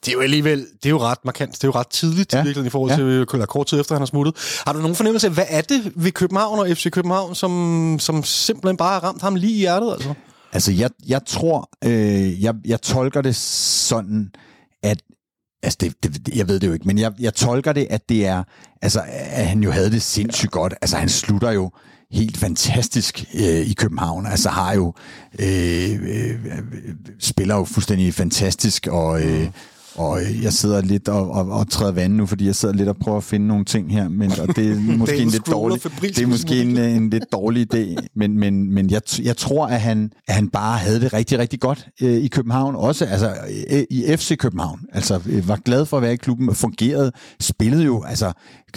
Det er jo alligevel, det er jo ret markant, det er jo ret tidligt Ja. ja. virkelig, i forhold Ja. til eller kort tid efter, han har smuttet. Har du nogen fornemmelse af, hvad er det ved København og FC København, som, som simpelthen bare har ramt ham lige i hjertet? Altså? Altså, jeg, jeg tror, øh, jeg, jeg tolker det sådan, at Altså, det, det, jeg ved det jo ikke, men jeg, jeg tolker det, at det er, altså, at han jo havde det sindssygt godt. Altså, han slutter jo helt fantastisk øh, i København. Altså, har jo, øh, øh, øh spiller jo fuldstændig fantastisk, og, øh, mm og øh, jeg sidder lidt og, og, og træder vand nu, fordi jeg sidder lidt og prøver at finde nogle ting her, men og det er måske en lidt dårlig, det er måske en, en lidt dårlig idé, men, men, men jeg, jeg tror, at han, at han bare havde det rigtig, rigtig godt øh, i København, også altså øh, i FC København. Altså øh, var glad for at være i klubben, og fungerede, spillede jo, altså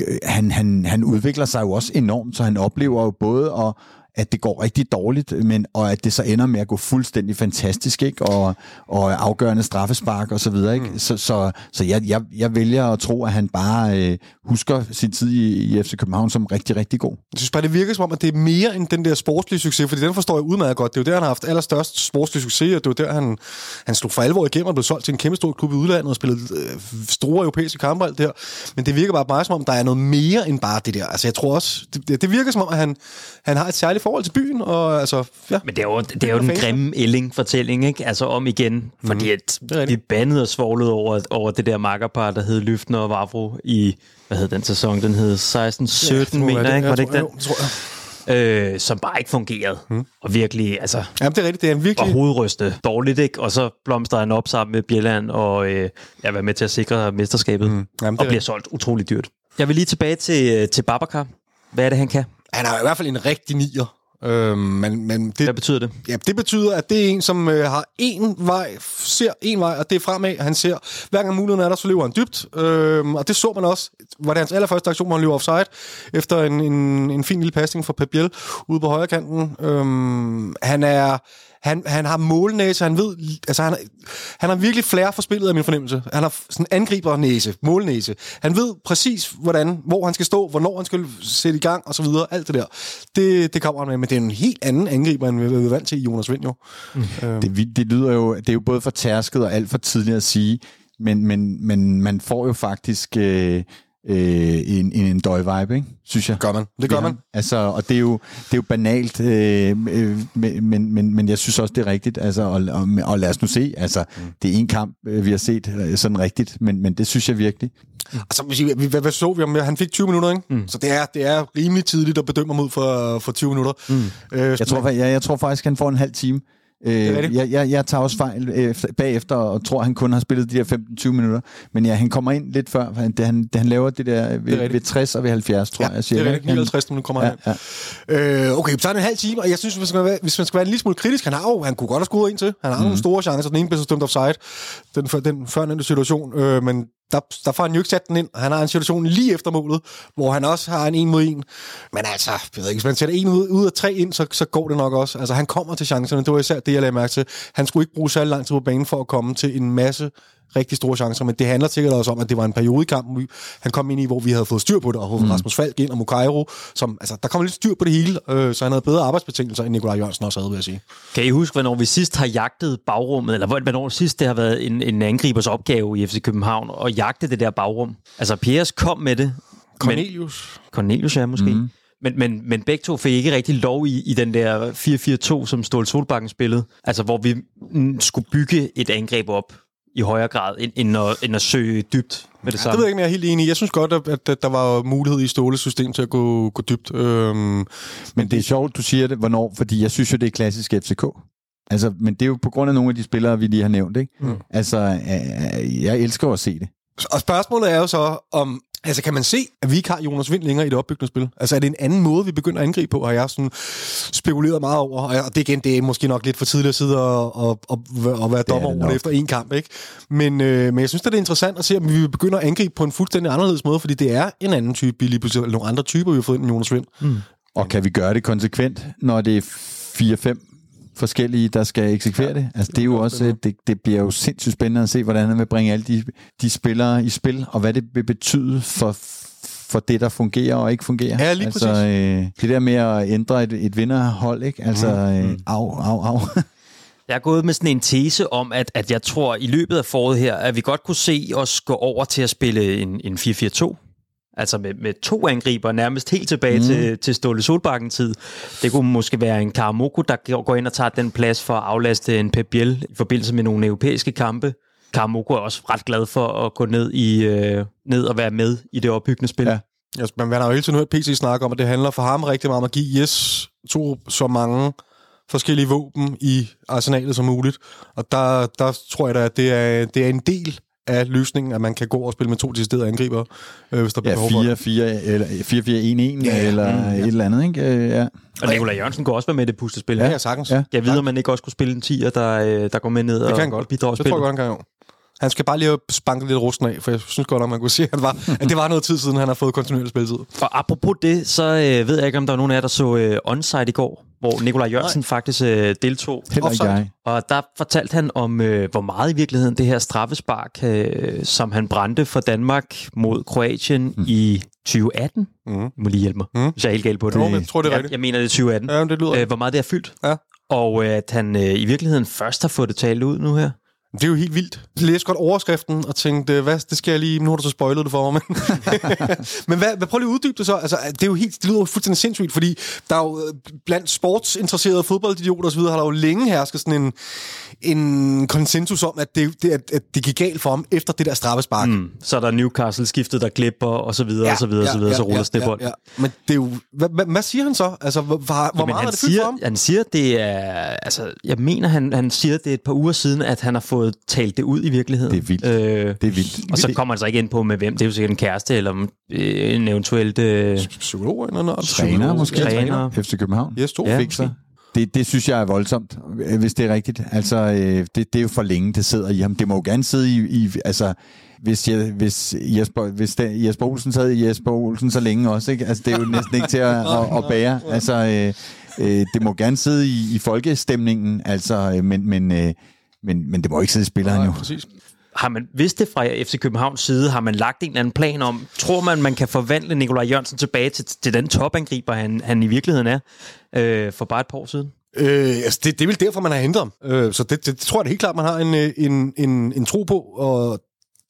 øh, han, han, han udvikler sig jo også enormt, så han oplever jo både at at det går rigtig dårligt, men, og at det så ender med at gå fuldstændig fantastisk, ikke? Og, og afgørende straffespark og så videre. Ikke? Så, så, så jeg, jeg, jeg vælger at tro, at han bare øh, husker sin tid i, i FC København som rigtig, rigtig god. Jeg synes bare, det virker som om, at det er mere end den der sportslige succes, fordi den forstår jeg udmærket godt. Det er jo der, han har haft allerstørst sportslig succes, og det er jo der, han, han slog for alvor igennem og blev solgt til en kæmpe stor klub i udlandet og spillede øh, store europæiske kampe alt det her. Men det virker bare mig som om, der er noget mere end bare det der. Altså, jeg tror også, det, det- det virker som om, at han, han har et særligt forhold til byen, og altså, ja. Men det er jo, det er jo den grimme Elling-fortælling, ikke? Altså om igen, fordi at er rigtigt. vi bandede og svoglede over, over det der makkerpar, der hed Lyftner og Vavro i, hvad hed den sæson? Den hed 16-17, ja, mener jeg, ikke? Var det ikke den? Jo, tror jeg. Øh, som bare ikke fungerede. Hmm. Og virkelig, altså, Jamen, det er rigtigt. Det er virkelig... og hovedryste dårligt, ikke? Og så blomster han op sammen med Bjelland og øh, jeg var med til at sikre mesterskabet. Mm. Jamen, og bliver rigtigt. solgt utroligt dyrt. Jeg vil lige tilbage til, øh, til Babacar. Hvad er det, han kan? Han er i hvert fald en rigtig nier. Øhm, men, men det, Hvad betyder det? Ja, det betyder, at det er en, som øh, har én vej, ser en vej, og det er fremad. Han ser, hver gang muligheden er der, så løber han dybt. Øhm, og det så man også, var det hans allerførste aktion, hvor han løber offside, efter en, en, en fin lille pasning fra Pep Biel ude på højre kanten. Øhm, han er... Han, han har målnæse, han ved, altså han, han har virkelig flair for spillet af min fornemmelse. Han har sådan angribernæse, målnæse. Han ved præcis, hvordan, hvor han skal stå, hvornår han skal sætte i gang, og så videre. Alt det der. Det, det kommer han med, men det er en helt anden angriber, end vi er vant til i Jonas Vind, jo. Det, vi- det lyder jo, det er jo både for tærsket og alt for tidligt at sige, men, men, men man får jo faktisk øh, øh, en, en, en døj-vibe, ikke? synes jeg. Gør man. Det gør Ja, man. Altså, og det er jo, det er jo banalt, øh, øh, men, men, men, men jeg synes også, det er rigtigt. Altså, og, og, og lad os nu se, altså, mm. det er en kamp, øh, vi har set øh, sådan rigtigt, men, men det synes jeg virkelig. Altså, hvis I- hvad, hvad så vi? Han fik 20 minutter, ikke? Mm. Så det er, det er rimelig tidligt at bedømme ham ud for, for 20 minutter. Mm. Øh, Jeg tror, jeg, jeg tror faktisk, han får en halv time. Øh, jeg, jeg, jeg tager også fejl øh, bagefter og tror, han kun har spillet de der 15-20 minutter. Men ja, han kommer ind lidt før. Han, det, han, det, han laver det der ved, rigtigt. ved 60 og ved 70, tror ja, jeg. det Siger er jeg, rigtigt. ikke? 59 minutter kommer han Ja, ja. Øh, okay, så er det en halv time, og jeg synes, hvis man skal være, hvis man skal være en lille smule kritisk, han har jo, han kunne godt have skudt en til. Han har mm. nogle store chancer, den ene blev så dømt offside, den, før- den førnævnte situation, øh, men der, der får han jo ikke sat den ind. Han har en situation lige efter målet, hvor han også har en en mod en. Men altså, jeg ved ikke, hvis man sætter en ud, ud af tre ind, så, så går det nok også. Altså, han kommer til chancerne, det var især det, jeg lagde mærke til. Han skulle ikke bruge særlig lang tid på banen for at komme til en masse rigtig store chancer, men det handler sikkert også om, at det var en periode i kampen, han kom ind i, hvor vi havde fået styr på det, og mm. Rasmus Falk ind og Mukairo, som, altså, der kom lidt styr på det hele, øh, så han havde bedre arbejdsbetingelser, end Nikolaj Jørgensen også havde, vil jeg sige. Kan I huske, hvornår vi sidst har jagtet bagrummet, eller hvornår sidst det har været en, en angribers opgave i FC København, at jagte det der bagrum? Altså, Piers kom med det. Cornelius. Men, Cornelius, ja, måske. Mm. Men, men, men begge to fik ikke rigtig lov i, i den der 4-4-2, som Ståle Solbakken spillede. Altså, hvor vi skulle bygge et angreb op i højere grad, end, end, at, end at søge dybt med det Ja, samme. det ved jeg ikke, men jeg er helt enig. i. Jeg synes godt, at, at, der var mulighed i Ståles system til at gå, gå dybt. Øhm, Men det er sjovt, du siger det, hvornår, fordi jeg synes jo, det er klassisk FCK. Altså, men det er jo på grund af nogle af de spillere, vi lige har nævnt, ikke? Mm. Altså, øh, jeg elsker at se det. og spørgsmålet er jo så, om Altså, kan man se, at vi ikke har Jonas Vind længere i det opbyggende spil? Altså, er det en anden måde, vi begynder at angribe på, har jeg sådan spekuleret meget over. Og det igen, det er måske nok lidt for tidligt at sidde og, og, og, og være dommer det over efter en kamp, ikke? Men, øh, men jeg synes, det er interessant at se, om vi begynder at angribe på en fuldstændig anderledes måde, fordi det er en anden type billig, eller nogle andre typer, vi har fået ind i Jonas Vind. Mm. Og kan vi gøre det konsekvent, når det er 4-5 forskellige, der skal eksekvere det? Altså, det er jo også, det, det bliver jo sindssygt spændende at se, hvordan han vil bringe alle de, de spillere i spil, og hvad det vil betyde for, for det, der fungerer og ikke fungerer. Ja, lige altså, præcis. øh, det der med at ændre et, et vinderhold, ikke? Altså, Mm. øh, au, au, au. *laughs* Jeg er gået med sådan en tese om, at, at jeg tror, i løbet af foråret her, at vi godt kunne se os gå over til at spille en, en 4-4-2. Altså med, med to angriber, nærmest helt tilbage mm. til, til Ståle Solbakken-tid. Det kunne måske være en Karamoko, der går- ind og tager den plads for at aflaste en Pep Biel i forbindelse med nogle europæiske kampe. Karamoko er også ret glad for at gå ned, i, øh, ned og være med i det opbyggende spil. Ja. Man, man har jo hele tiden hørt PC snakke om, at det handler for ham rigtig meget om at give Yes to så mange forskellige våben i arsenalet som muligt. Og der, der tror jeg da, at det er, det er en del af løsningen, at man kan gå og spille med to deciderede angriber, øh, hvis der bliver Ja, behov for det. 4-4 eller 4-4-1-1 Ja, ja. eller Mm, ja. et eller andet, ikke? Øh, Ja. Og Nikolaj Jørgensen kunne også være med i det puslespil. Ja, ja, sagtens. Ja. Jeg ved, om man ikke også kunne spille en 10'er, der, øh, der går med ned Det og, kan han og godt. bidrager Det tror jeg godt, han kan jo. Han skal bare lige have spanket lidt rusten af, for jeg synes godt, at man kunne se, at, han var, *laughs* at det var noget tid siden, han har fået kontinuerlig spilletid. Og apropos det, så øh, ved jeg ikke, om der er nogen af jer, der så øh, Onside i går, hvor Nikolaj Jørgensen Nej. faktisk øh, deltog. Heller ikke jeg. Og der fortalte han om, øh, hvor meget i virkeligheden det her straffespark, øh, som han brændte for Danmark mod Kroatien mm. i 2018. Mm. I må lige hjælpe mig, Mm. hvis jeg er helt galt på det. Jo, men jeg tror, det er jeg, rigtigt. jeg mener, det er 2018. Ja, det lyder... Øh, hvor meget det har fyldt. Ja. Og øh, at han øh, i virkeligheden først har fået det talt ud nu her. Det er jo helt vildt. Jeg læste godt overskriften og tænkte, hvad, det skal jeg lige... Nu har du så spoilet det for mig, men... *laughs* men hvad, hvad, prøv lige at uddybe det så. Altså, det er jo helt, det lyder jo fuldstændig sindssygt, fordi der er jo øh, blandt sportsinteresserede fodboldidioter osv., har der jo længe hersket sådan en, en konsensus om, at det, det, at, at det gik galt for ham efter det der straffespark. Mm. Så er der Newcastle skiftet, der glipper, og så videre, og så videre, og så videre, så ruller ja, snebold. Ja, ja. Men det er jo... Hvad, hvad, hvad siger han så? Altså, hvor, hvor, Jamen, meget er det siger, for ham? Han siger, det er... Altså, jeg mener, han, han siger, det et par uger siden, at han har fået talt det ud i virkeligheden. Det er vildt. Øh, Det er vildt. og så kommer han så ikke ind på med hvem. Det er jo sikkert en kæreste, eller øh, en eventuelt... Øh, Psykolog eller noget? Træner måske. Træner. FC København. Yes, to. Ja. Fikser. Det, det synes jeg er voldsomt, øh, hvis det er rigtigt. Altså, øh, det, det er jo for længe, det sidder i ham. Det må jo gerne sidde i... i altså, hvis, jeg, hvis, Jesper, hvis der, Jesper Olsen sad i Jesper Olsen så længe også, ikke? Altså, det er jo næsten ikke til at, *laughs* at, at bære. Altså, øh, øh, det må gerne sidde i, i folkestemningen, altså, øh, men, men, øh, men, men det må ikke sidde i spilleren jo. Nej, præcis. har man, hvis det fra FC Københavns side, har man lagt en eller anden plan om, tror man, man kan forvandle Nikolaj Jørgensen tilbage til, til den topangriber, han, han i virkeligheden er, øh, for bare et par år siden? Øh, altså det, det er vel derfor, man har hentet ham. Øh, så det, det, det tror jeg da helt klart, man har en, øh, en, en, en tro på, og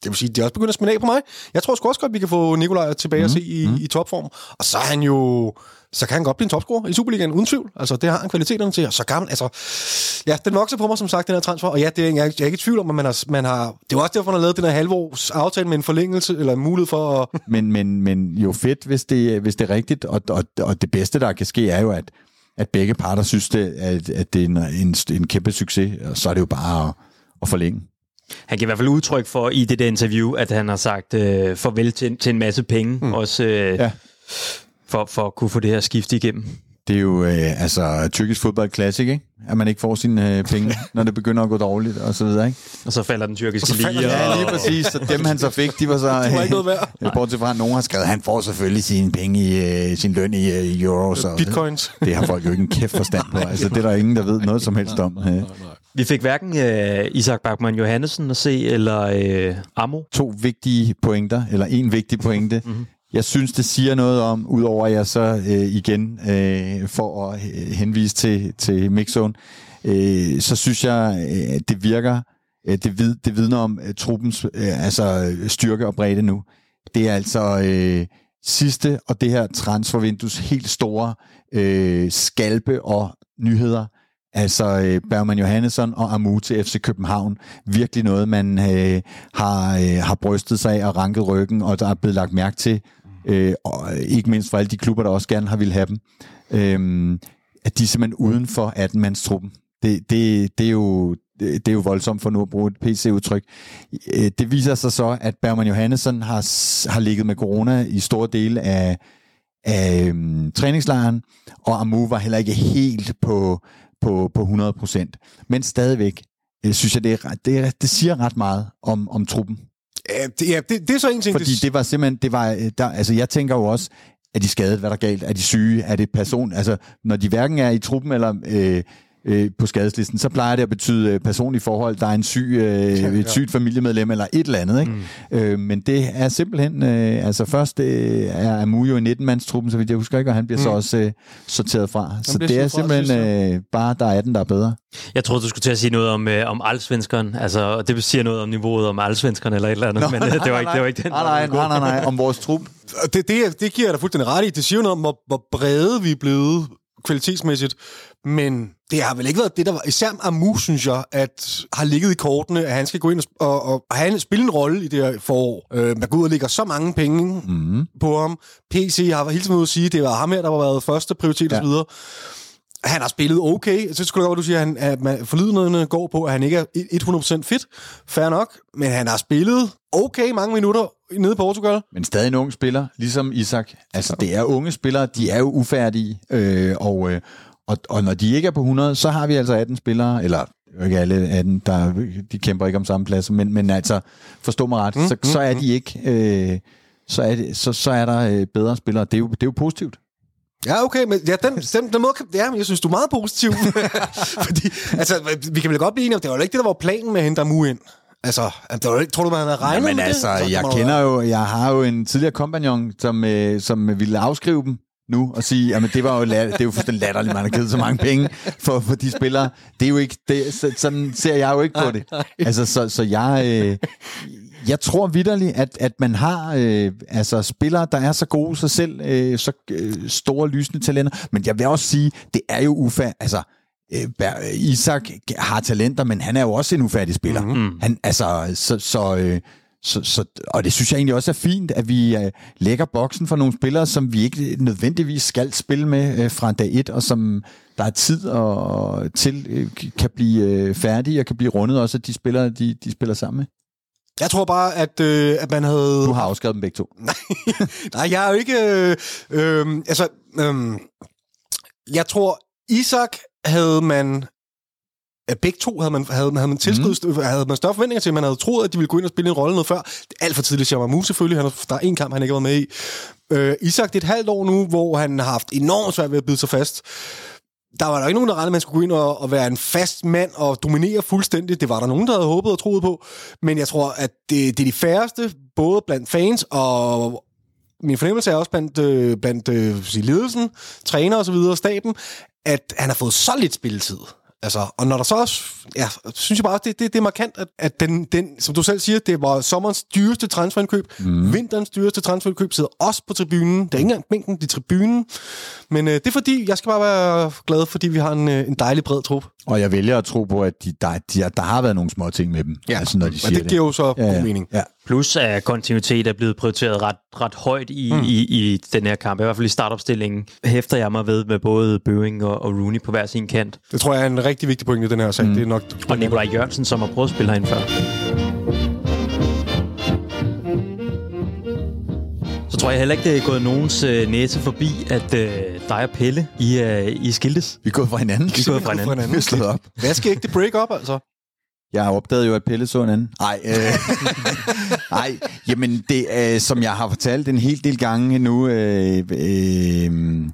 det vil sige, det er også begyndt at smide af på mig. Jeg tror sgu også godt, vi kan få Nikolaj tilbage mm, og se i, mm. i topform. Og så er han jo... Så kan han godt blive en topscorer i Superligaen, uden tvivl. Altså, det har han kvaliteterne til. Og så gammel, altså... Ja, den vokser på mig, som sagt, den her transfer. Og ja, det er, jeg, ikke- jeg er ikke i tvivl om, at man har, man har... Det er også derfor, man har lavet den her halvårs aftale med en forlængelse, eller en mulighed for at... *laughs* Men, men, men jo fedt, hvis det, hvis det er rigtigt, og, og, og det bedste, der kan ske, er jo, at, at begge parter synes, det, at, at det er en, en, en kæmpe succes, og så er det jo bare at, at forlænge. Han giver i hvert fald udtryk for i det der interview, at han har sagt øh, farvel til, til en masse penge, mm. også øh, Ja. for, for at kunne få det her skift igennem. Det er jo øh, altså tyrkisk fodbold classic, ikke? At man ikke får sine øh, penge, *laughs* når det begynder at gå dårligt, og så videre, ikke? Og så falder den tyrkiske lige. Ja, lige præcis. Så dem, han så fik, de var så... *laughs* Det var ikke noget værd. øh, Bortset fra, at nogen har skrevet, at han får selvfølgelig sine penge i øh, sin løn i øh, euros. Og Bitcoins. Det har folk jo ikke en kæft forstand på. Altså, det er der ingen, der ved noget som helst om. Øh. Vi fik hverken øh, Isak Bachmann Johannesen at se, eller øh, Amo. To vigtige pointer, eller en vigtig pointe. mm-hmm. Jeg synes, det siger noget om, udover at jeg så øh, igen øh, for at henvise til, til Mixzone, øh, så synes jeg, øh, det virker, øh, det, vid, det vidner om øh, truppens øh, altså styrke og bredde nu. Det er altså øh, sidste og det her transfervindues helt store øh, skalpe og nyheder. Altså øh, Bergman Johannesson og Amu til FC København. Virkelig noget, man øh, har, øh, har brystet sig af og ranket ryggen, og der er blevet lagt mærke til. Øh, og ikke mindst for alle de klubber, der også gerne har ville have dem. Øh, at de er simpelthen uden for 18-mandstruppen. Det, det, det, er jo, det er jo voldsomt for nu at bruge et PC-udtryk. Øh, det viser sig så, at Bergman Johannesson har, har ligget med corona i store dele af, af øhm, træningslejren, og Amu var heller ikke helt på, på, på 100%. Men stadigvæk øh, synes jeg, det, er, det, er, det siger ret meget om, om truppen. Ja, det, ja, det, det er så en ting. Fordi det var simpelthen, det var, øh, der, altså jeg tænker jo også, er de skadet, hvad der er galt? Er de syge? Er det person? Altså, når de hverken er i truppen eller øh, øh, på skadeslisten, så plejer det at betyde øh, personlige forhold. Der er en syg, øh, ja, et sygt familiemedlem eller et eller andet. Ikke? Mm. Øh, men det er simpelthen... Øh, altså først øh, er Amu jo i 19-mandstruppen, så vidt jeg husker ikke, og han bliver mm. så også øh, sorteret fra. Han så det er simpelthen øh, bare, der er den, der er bedre. Jeg troede, du skulle til at sige noget om, øh, om allsvenskeren. Altså, det siger noget om niveauet om allsvenskeren eller et eller andet, Nå, men nej, det, var ikke, det var ikke den. Nej, nej, nej, nej, om vores trup. Det, det, det giver jeg dig fuldstændig ret i. Det siger noget om, hvor, hvor brede vi er blevet kvalitetsmæssigt. Men det har vel ikke været det, der var... Især Amu, synes jeg, at har ligget i kortene, at han skal gå ind og, og, og have en, spille en rolle i det her forår. Øh, man går ud og lægger så mange penge mm. på ham. PC har hele tiden ud at sige, at det var ham her, der var været første prioritet ja. osv. Han har spillet okay. Så skulle godt, du siger, at, han, at man, forlydende går på, at han ikke er 100% fit. Fair nok. Men han har spillet okay mange minutter nede i Portugal. Men stadig en ung spiller, ligesom Isak. Altså, det er unge spillere, de er jo ufærdige. Øh, og, øh, og, og når de ikke er på 100, så har vi altså 18 spillere, eller ikke alle 18, der, de kæmper ikke om samme plads, men, men altså, forstå mig ret, mm, så, mm, så er de ikke, øh, så, er det, så, så er der øh, bedre spillere. Det er, jo, det er jo positivt. Ja, okay, men ja, den, den, den måde, ja, jeg synes, du er meget positiv. *laughs* Fordi, altså, vi kan vel godt blive enige om, det var jo ikke det, der var planen med at hente Amu ind. Altså, det var, tror du, man havde regnet Jamen, med altså, det? Så, jeg kender jo, jeg har jo en tidligere kompagnon, som, øh, som ville afskrive dem nu og sige, at det var jo det er jo fuldstændig latterligt, man har givet så mange penge for, for de spillere. Det er jo ikke, det, sådan ser jeg jo ikke på det. Altså, så, så jeg, øh, jeg tror vidderligt, at, at man har øh, altså spillere, der er så gode sig selv, øh, så øh, store lysende talenter. Men jeg vil også sige, det er jo ufærdigt. Altså, øh, Isak har talenter, men han er jo også en ufærdig spiller. Mm-hmm. Han, altså, så, så, øh, så, så, og det synes jeg egentlig også er fint, at vi øh, lægger boksen for nogle spillere, som vi ikke nødvendigvis skal spille med øh, fra dag 1, og som der er tid og, til øh, kan blive øh, færdige og kan blive rundet også af de spillere, de, de spiller sammen med. Jeg tror bare, at, øh, at man havde... Du har afskrevet dem begge to. Nej, *laughs* nej jeg er jo ikke... Øh, øh, altså, øh, jeg tror, Isak havde man at begge to havde man, havde, havde man tilskudt, mm. havde man større forventninger til, man havde troet, at de ville gå ind og spille en rolle noget før. Det er alt for tidligt, Shamamu selvfølgelig, han, der er en kamp, han ikke har været med i. Øh, Isak, det er et halvt år nu, hvor han har haft enormt svært ved at bide sig fast. Der var der ikke nogen, der regnede, at man skulle gå ind og, og være en fast mand og dominere fuldstændig. Det var der nogen, der havde håbet og troet på. Men jeg tror, at det, det er de færreste, både blandt fans og min fornemmelse er også blandt, øh, blandt øh, ledelsen, træner og så videre, staben, at han har fået så lidt spilletid. Altså, og når der så også, ja, synes jeg bare, det, det, det er markant, at, at den, den, som du selv siger, det var sommerens dyreste transferindkøb. Mm. Vinterens dyreste transferindkøb sidder også på tribunen. Der er ikke engang mængden i tribunen. Men øh, det er fordi, jeg skal bare være glad, fordi vi har en, øh, en dejlig bred trup. Og jeg vælger at tro på, at de, der, de, der har været nogle små ting med dem. Ja, altså, når de siger det giver jo så ja, god mening. Ja. Plus at kontinuitet er blevet prioriteret ret, ret højt i, mm. i, i den her kamp. I hvert fald i startopstillingen hæfter jeg mig ved med både Bøving og, og Rooney på hver sin kant. Det tror jeg er en rigtig vigtig point i den her sag. Mm. Det er nok og Nikolaj Jørgensen, som har prøvet at spille herinde før. Så tror jeg heller ikke, det er gået nogens øh, næse forbi, at øh, dig og Pelle, I, øh, I skiltes. Vi er gået fra hinanden. Vi er gået fra hinanden. Vi er slået op. Hvad skal ikke det break up, altså? Jeg opdagede jo, at Pelle så en anden. Nej, øh, *laughs* nej jamen det, øh, som jeg har fortalt en hel del gange nu, øh, øh,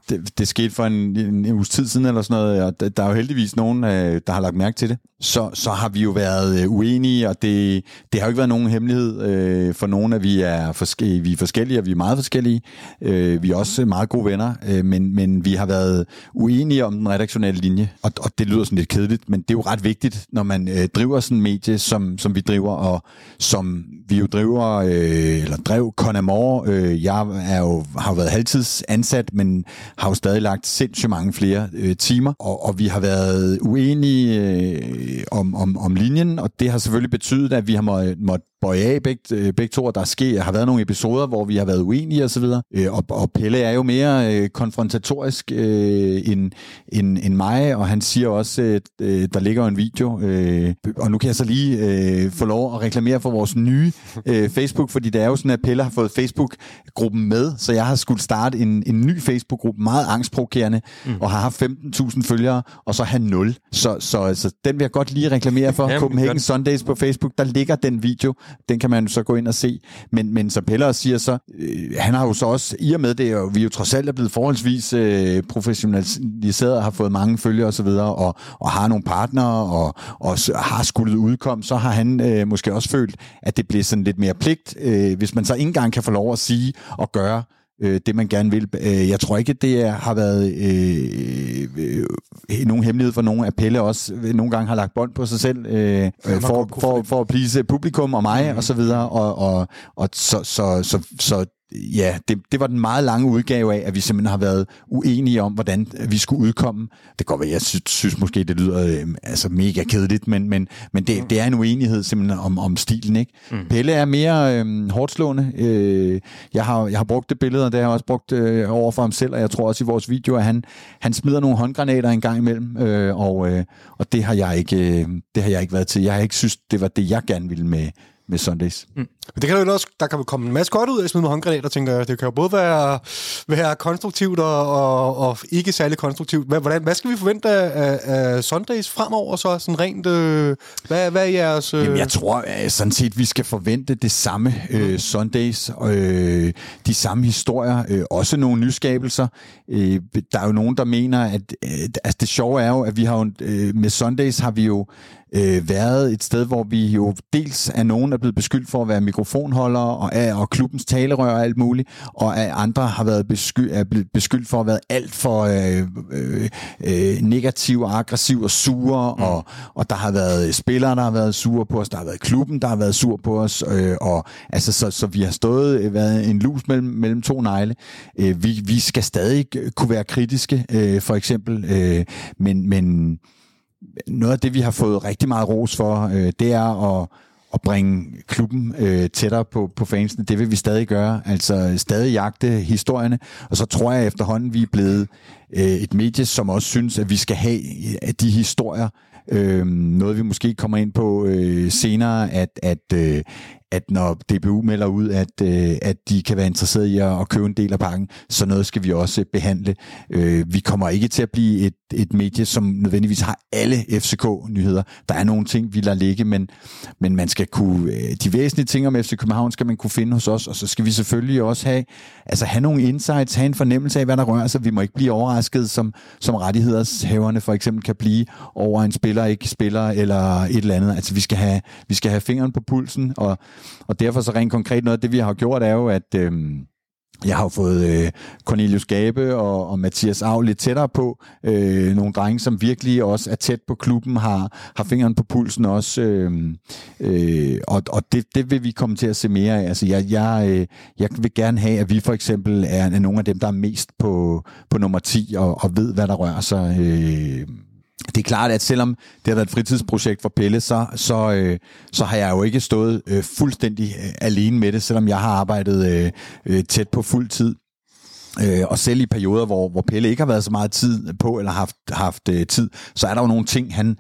det, det skete for en, en uges tid siden eller sådan noget, og der er jo heldigvis nogen, øh, der har lagt mærke til det. så, så har vi jo været øh, uenige, og det, det har jo ikke været nogen hemmelighed øh, for nogen, at vi er, forske- vi er forskellige, og vi er meget forskellige. Øh, vi er også meget gode venner, øh, men, men vi har været uenige om den redaktionelle linje, og, og det lyder sådan lidt kedeligt, men det er jo ret vigtigt, når man øh, driver sådan medie, som, som vi driver, og som vi jo driver, øh, eller drev Conamore. Øh, jeg er jo, har jo været halvtidsansat, men har jo stadig lagt sindssygt mange flere øh, timer, og, og vi har været uenige øh, om, om, om linjen, og det har selvfølgelig betydet, at vi har måttet må bøje af begge, øh, begge to, og der sker, har været nogle episoder, hvor vi har været uenige osv., øh, og, og Pelle er jo mere øh, konfrontatorisk øh, end, end, end mig, og han siger også, at øh, der ligger en video, øh, og nu kan jeg så lige øh, få lov at reklamere for vores nye øh, Facebook, fordi det er jo sådan, at Pelle har fået Facebook-gruppen med, så jeg har skulle starte en, en ny Facebook-gruppe, meget angstprovokerende, mm. og har haft 15.000 følgere, og så have 0. Så, så, så den vil jeg godt lige reklamere for, Copenhagen. Sundays på Facebook, der ligger den video, den kan man så gå ind og se. Men, men som Pelle også siger så, øh, han har jo så også, i og med det, og vi er jo trods alt er blevet forholdsvis øh, professionaliseret og har fået mange følgere osv., og, og, og har nogle partnere og, og har skulle udkom, så har han øh, måske også følt, at det bliver sådan lidt mere pligt, øh, hvis man så ikke engang kan få lov at sige og gøre, øh, det man gerne vil. Øh, jeg tror ikke, det er, har været øh, øh, nogen hemmelighed for nogen, at Pelle også nogle gange har lagt bånd på sig selv øh, øh, for, for, for at please publikum og mig mm. og så videre. Og, og, og så, så, så, så ja, det, det var den meget lange udgave af, at vi simpelthen har været uenige om, hvordan vi skulle udkomme. Det kan godt jeg synes, synes måske, det lyder øh, altså mega kedeligt, men, men, men det, det er en uenighed simpelthen om, om stilen. Ikke? Mm. Pelle er mere øh, hårdt slående. Øh, jeg, har, jeg har brugt det billede, og det har jeg også brugt øh, over for ham selv, og jeg tror også i vores video, at han, han smider nogle håndgranater en gang imellem, øh, og, øh, og det har jeg ikke øh, det har jeg ikke været til. Jeg har ikke synes, det var det, jeg gerne ville med, med Sundays. Mm. Men det kan jo også, der kan jo komme en masse godt ud af at smide med håndgranater, tænker jeg. Det kan jo både være, være konstruktivt og, og, og ikke særlig konstruktivt. Hvad, hvordan, hvad skal vi forvente af, af, af Sundays fremover så? Sådan rent, øh, hvad, hvad er jeres... Øh... Jamen, jeg tror øh, sådan set, vi skal forvente det samme øh, Sundays, øh, de samme historier, øh, også nogle nyskabelser. Øh, der er jo nogen, der mener, at øh, altså det sjove er jo, at vi har jo, øh, med Sundays har vi jo øh, været et sted, hvor vi jo dels er nogen, der er blevet beskyldt for at være mikrofonholdere og, er, og klubbens talerør og alt muligt, og at andre har været besky, er blevet beskyldt for at være alt for øh, øh, øh, negativ og aggressiv og sure, mm. og, og der har været spillere, der har været sure på os, der har været klubben, der har været sur på os, øh, og altså, så, så vi har stået, øh, været en lus mellem, mellem to negle. Øh, vi, vi skal stadig kunne være kritiske, øh, for eksempel, øh, men, men noget af det, vi har fået rigtig meget ros for, øh, det er at, at bringe klubben øh, tættere på, på fansene. Det vil vi stadig gøre. Altså stadig jagte historierne. Og så tror jeg efterhånden, vi er blevet øh, et medie, som også synes, at vi skal have øh, de historier. Øh, noget vi måske kommer ind på øh, senere, at, at, øh, at når DBU melder ud, at, øh, at de kan være interesseret i at, at købe en del af pakken, så noget skal vi også øh, behandle. Øh, vi kommer ikke til at blive et, et medie, som nødvendigvis har alle FCK-nyheder. Der er nogle ting, vi lader ligge, men, men man skal kunne, øh, de væsentlige ting om FC København skal man kunne finde hos os, og så skal vi selvfølgelig også have, altså have nogle insights, have en fornemmelse af, hvad der rører sig. Vi må ikke blive overrasket, som, som rettighedshaverne for eksempel kan blive over en spiller, ikke spiller, eller et eller andet. Altså vi skal have, vi skal have fingeren på pulsen, og og derfor så rent konkret noget af det, vi har gjort, er jo, at øh, jeg har jo fået øh, Cornelius Gabe og, og Mathias Av lidt tættere på. Øh, nogle drenge, som virkelig også er tæt på klubben, har, har fingeren på pulsen også. Øh, øh, og og det, det vil vi komme til at se mere af. Altså, jeg, jeg, øh, jeg vil gerne have, at vi for eksempel er, er nogle af dem, der er mest på, på nummer 10 og, og ved, hvad der rører sig. Øh, det er klart, at selvom det har været et fritidsprojekt for Pelle, så, så, øh, så har jeg jo ikke stået øh, fuldstændig øh, alene med det, selvom jeg har arbejdet øh, øh, tæt på fuld tid. Øh, og selv i perioder, hvor, hvor Pelle ikke har været så meget tid på, eller haft, haft øh, tid, så er der jo nogle ting, han,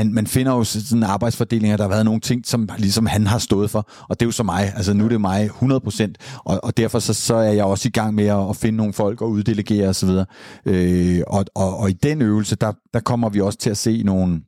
han, man finder jo sådan en arbejdsfordeling, at der har været nogle ting, som ligesom han har stået for, og det er jo så mig, altså nu er det mig 100%, og, og derfor så, så er jeg også i gang med at, at finde nogle folk og uddelegere osv. Øh, og, og, og i den øvelse, der, der kommer vi også til at se nogle,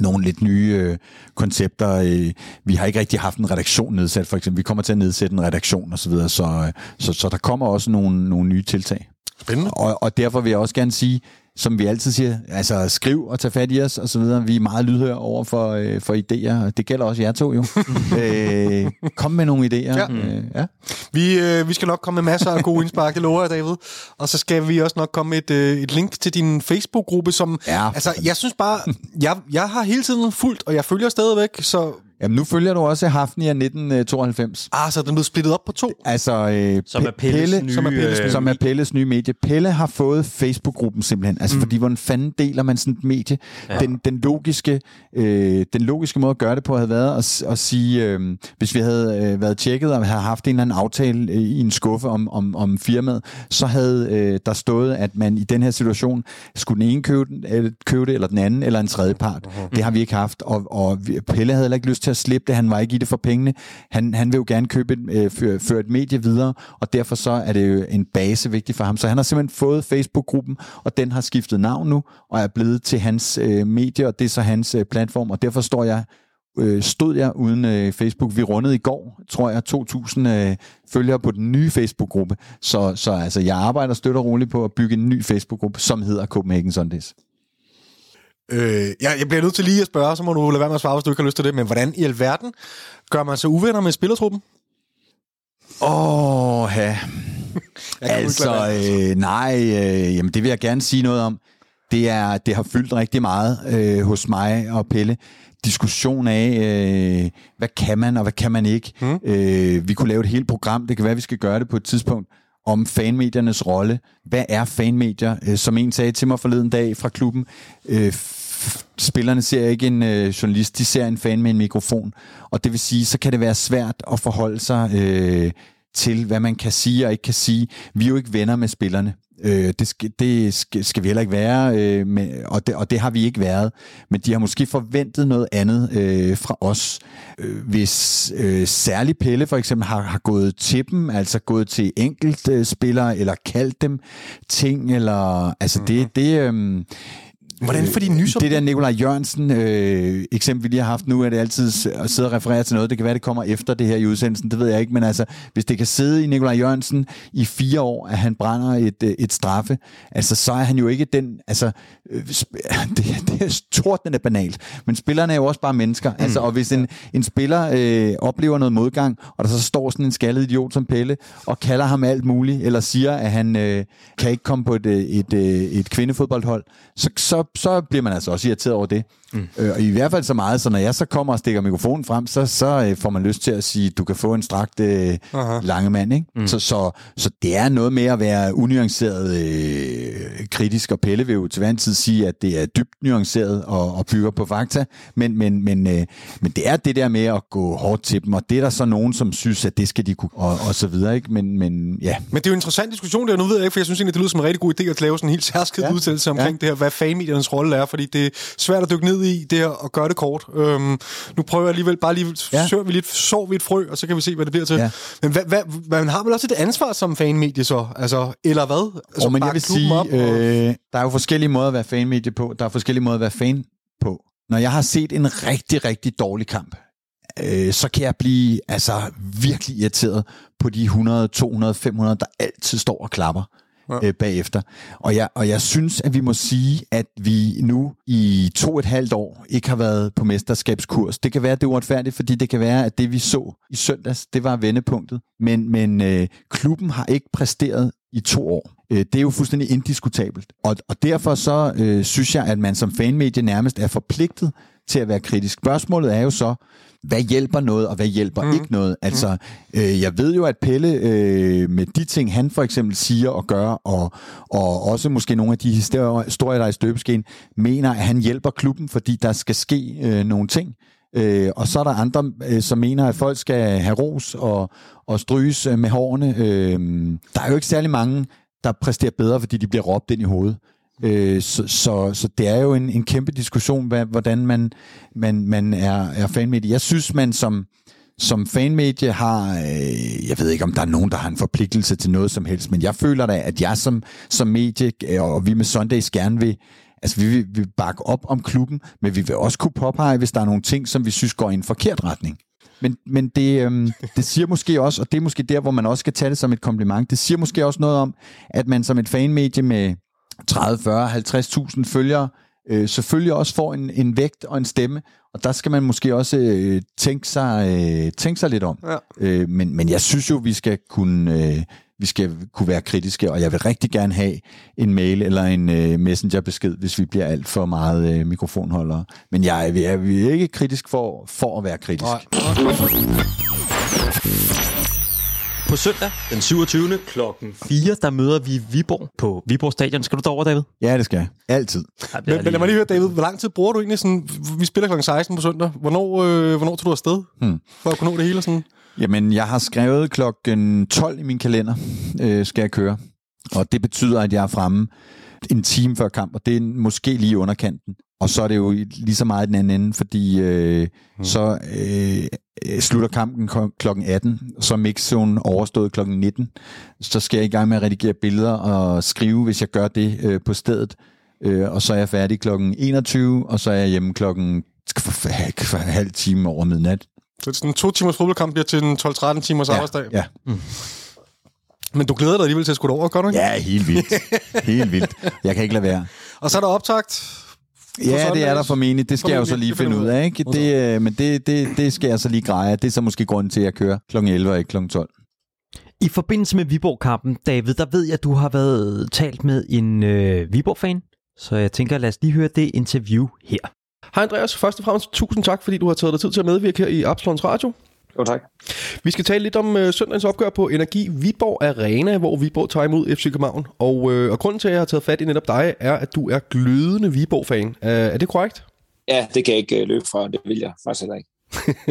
nogle lidt nye øh, koncepter. Øh, vi har ikke rigtig haft en redaktion nedsat, for eksempel. Vi kommer til at nedsætte en redaktion osv., så, videre, så, øh, så, så der kommer også nogle, nogle nye tiltag. Spændende. Og, og derfor vil jeg også gerne sige, som vi altid siger, altså skriv og tag fat i os og så videre. Vi er meget lydhøre over for, øh, for idéer, det gælder også jer to jo. *laughs* øh, kom med nogle idéer. Ja. Øh, ja. Vi, øh, vi skal nok komme med masser af gode indspark, jeg lover jer, David. Og så skal vi også nok komme med et, øh, et link til din Facebook-gruppe, som... Ja. Altså, jeg synes bare... Jeg, jeg har hele tiden fulgt, og jeg følger stadigvæk, så... Jamen, nu følger du også Hafnia 1992. Ah, så den blevet splittet op på to. Altså, øh, Som er Pelles Pelle, nye, som er Pelles, øh, som er Pelles nye medie. Pelle har fået Facebook-gruppen simpelthen. Altså, mm. fordi hvordan fanden deler man sådan et medie? Ja. Den, den, logiske, øh, den logiske måde at gøre det på havde været at, at sige, øh, hvis vi havde øh, været tjekket og havde haft en eller anden aftale øh, i en skuffe om, om, om firmaet, så havde øh, der stået, at man i den her situation skulle den ene købe, den, eller, købe det, eller den anden, eller en tredje part. Uh-huh. Det har vi ikke haft, og, og vi- Pelle havde heller ikke lyst til at slippe det. Han var ikke i det for pengene. Han, han vil jo gerne købe et, øh, føre, føre et medie videre, og derfor så er det jo en base vigtig for ham. Så han har simpelthen fået Facebook-gruppen, og den har skiftet navn nu, og er blevet til hans øh, medie, og det er så hans øh, platform, og derfor står jeg øh, stod jeg uden øh, Facebook. Vi rundede i går, tror jeg, 2.000 øh, følgere på den nye Facebook-gruppe. Så, så altså, jeg arbejder støtter roligt på at bygge en ny Facebook-gruppe, som hedder Copenhagen Sundays. Øh, jeg, jeg bliver nødt til lige at spørge, så må du lade være med at svare, hvis du ikke har lyst til det. Men hvordan i alverden gør man sig uvenner med spillertruppen? Åh, ja. *laughs* Jo ikke Altså, øh, nej, øh, jamen det vil jeg gerne sige noget om. Det, er, det har fyldt rigtig meget øh, hos mig og Pelle. Diskussion af, øh, hvad kan man og hvad kan man ikke. Mm. Øh, vi kunne lave et helt program, det kan være, vi skal gøre det på et tidspunkt, om fanmediernes rolle. Hvad er fanmedier? Øh, som en sagde til mig forleden dag fra klubben, øh, spillerne ser ikke en øh, journalist, de ser en fan med en mikrofon. Og det vil sige, så kan det være svært at forholde sig øh, til, hvad man kan sige og ikke kan sige. Vi er jo ikke venner med spillerne. Øh, det, skal, det skal, skal vi heller ikke være, øh, med, og, det, og det har vi ikke været. Men de har måske forventet noget andet øh, fra os. Øh, hvis øh, særlig Pelle for eksempel har, har gået til dem, altså gået til enkelt øh, spillere, eller kaldt dem ting, eller altså mm-hmm. det... det øh, Hvordan får de nys om Det der Nikolaj Jørgensen øh, eksempel, vi lige har haft nu, er det altid at sidde og referere til noget. Det kan være, det kommer efter det her i udsendelsen, det ved jeg ikke. Men altså, hvis det kan sidde i Nikolaj Jørgensen i fire år, at han brænder et, øh, et straffe, altså, så er han jo ikke den... Altså, øh, *laughs* det, det er er banalt. Men spillerne er jo også bare mennesker. Mm. Altså, og hvis en, en spiller øh, oplever noget modgang, og der så står sådan en skaldet idiot som Pelle, og kalder ham alt muligt, eller siger, at han øh, kan ikke komme på et, øh, et, øh, et kvindefodboldhold, så, så, så bliver man altså også irriteret over det. Mm. Øh, og i hvert fald så meget, så når jeg så kommer og stikker mikrofonen frem, så, så øh, får man lyst til at sige, du kan få en strakt øh, lange mand. Ikke? Mm. Så, så, så det er noget med at være unuanceret øh, kritisk, og Pelle vil jo til hver en tid sige, at det er dybt nuanceret og, og bygger på fakta, men, men, men, øh, men det er det der med at gå hårdt til dem, og det er der så nogen, som synes, at det skal de kunne, og, og så videre. Ikke? Men, men ja, Men det er jo en interessant diskussion der. Nu ved jeg ikke, for jeg synes egentlig, det lyder som en rigtig god idé at lave sådan en helt særskilt ja. Ja. udtalelse omkring Ja. det her, hvad fanmediernes rolle er, fordi det er svært at dykke ned i det her og gøre det kort. Øhm, nu prøver jeg alligevel bare lige, ja. Søger vi lidt, sår vi et frø, og så kan vi se, hvad det bliver til. Ja. Men hvad, hvad, man har vel også et ansvar som fanmedie så? Altså, eller hvad? Altså, Og men jeg vil sige, op og- øh, der er jo forskellige måder at være fanmedie på. Der er forskellige måder at være fan på. Når jeg har set en rigtig, rigtig dårlig kamp, øh, så kan jeg blive altså virkelig irriteret på de 100, 200, 500, der altid står og klapper øh, bagefter. Og jeg, og jeg synes, at vi må sige, at vi nu i to og et halvt år ikke har været på mesterskabskurs. Det kan være, at det er uretfærdigt, fordi det kan være, at det vi så i søndags, det var vendepunktet. Men, men øh, klubben har ikke præsteret i to år. Øh, det er jo fuldstændig indiskutabelt. Og, og derfor så øh, synes jeg, at man som fanmedie nærmest er forpligtet til at være kritisk. Spørgsmålet er jo så, hvad hjælper noget, og hvad hjælper mm. ikke noget? Altså, øh, jeg ved jo, at Pelle øh, med de ting, han for eksempel siger og gør, og, og også måske nogle af de historier, historier, der er i støbeskeen, mener, at han hjælper klubben, fordi der skal ske øh, nogle ting. Øh, og så er der andre, øh, som mener, at folk skal have ros og, og stryges øh, med hårene. Øh, der er jo ikke særlig mange, der præsterer bedre, fordi de bliver råbt ind i hovedet. Øh, så, så, så det er jo en, en kæmpe diskussion, hvad, hvordan man, man, man er, er fanmedie. Jeg synes, man som, som fanmedie har, øh, jeg ved ikke, om der er nogen, der har en forpligtelse til noget som helst, men jeg føler da, at jeg som, som medie, øh, og vi med Sundays gerne vil, altså vi vil, vi vil bakke op om klubben, men vi vil også kunne påpege, hvis der er nogle ting, som vi synes går i en forkert retning. Men, men det, øhm, det siger måske også, og det er måske der, hvor man også skal tage det som et kompliment, det siger måske også noget om, at man som et fanmedie med 30, 40, 50.000 følgere, øh, selvfølgelig også får en, en vægt og en stemme, og der skal man måske også øh, tænke, sig, øh, tænke sig lidt om. Ja. Øh, men, men jeg synes jo, vi skal kunne... Øh, vi skal kunne være kritiske, og jeg vil rigtig gerne have en mail eller en øh, messengerbesked, hvis vi bliver alt for meget øh, mikrofonholdere. Men jeg, jeg, jeg er ikke kritisk for, for at være kritisk. Nej. På søndag den 27. klokken 4, der møder vi Viborg på Viborg Stadion. Skal du derover, David? Ja, det skal jeg. Altid. Ja, Men, men lad lige- mig lige høre, David, hvor lang tid bruger du egentlig sådan... Vi spiller kl. 16 på søndag. Hvornår, øh, hvornår tog du afsted? Hmm. For at kunne nå det hele sådan? Jamen, jeg har skrevet klokken 12 i min kalender, øh, skal jeg køre. Og det betyder, at jeg er fremme en time før kamp, og det er måske lige underkanten. Og så er det jo lige så meget den anden ende, fordi øh, mm. så øh, øh, slutter kampen klokken 18, så er mixzone overstået klokken 19. Så skal jeg i gang med at redigere billeder og skrive, hvis jeg gør det øh, på stedet. Øh, og så er jeg færdig klokken 21, og så er jeg hjemme klokken halv time over midnat. Så sådan en to timers fodboldkamp bliver til en 12-13 timers Ja, arbejdsdag. ja. Men du glæder dig alligevel til at skulle over, gør du ikke? Ja, helt vildt. helt vildt. Jeg kan ikke lade være. *laughs* Og så er der optagt. Ja, det er der formentlig. Det skal jeg jo så formentlig. lige finde ud af. ikke? Det, øh, men det, det, det skal jeg så lige greje. Det er så måske grunden til, at jeg kører kl. 11 og ikke kl. 12. I forbindelse med Viborg-kampen, David, der ved jeg, at du har været talt med en øh, Viborg-fan. Så jeg tænker, lad os lige høre det interview her. Hej Andreas, først og fremmest tusind tak, fordi du har taget dig tid til at medvirke her i Absalons Radio. Jo, tak. Vi skal tale lidt om øh, søndagens opgør på Energi Viborg Arena, hvor Viborg tager imod FC København. Og, øh, og grunden til, at jeg har taget fat i netop dig, er, at du er glødende Viborg-fan. Er, er det korrekt? Ja, det kan jeg ikke øh, løbe fra. Det vil jeg faktisk heller ikke.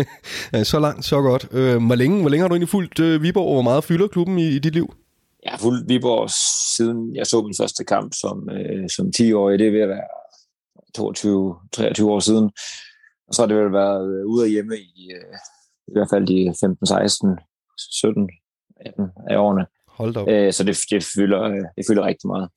*laughs* Ja, så langt, så godt. Øh, hvor, længe, hvor længe har du egentlig fulgt øh, Viborg, og hvor meget fylder klubben i, i dit liv? Jeg har fulgt Viborg siden jeg så min første kamp som, øh, som 10-årig. Det er ved at være 22-23 år siden. Og så har det vel været øh, ude og hjemme i, øh, i hvert fald de 15, 16, 17, 18 af årene. Hold da op. Øh, så det, det, fylder, det fylder rigtig meget.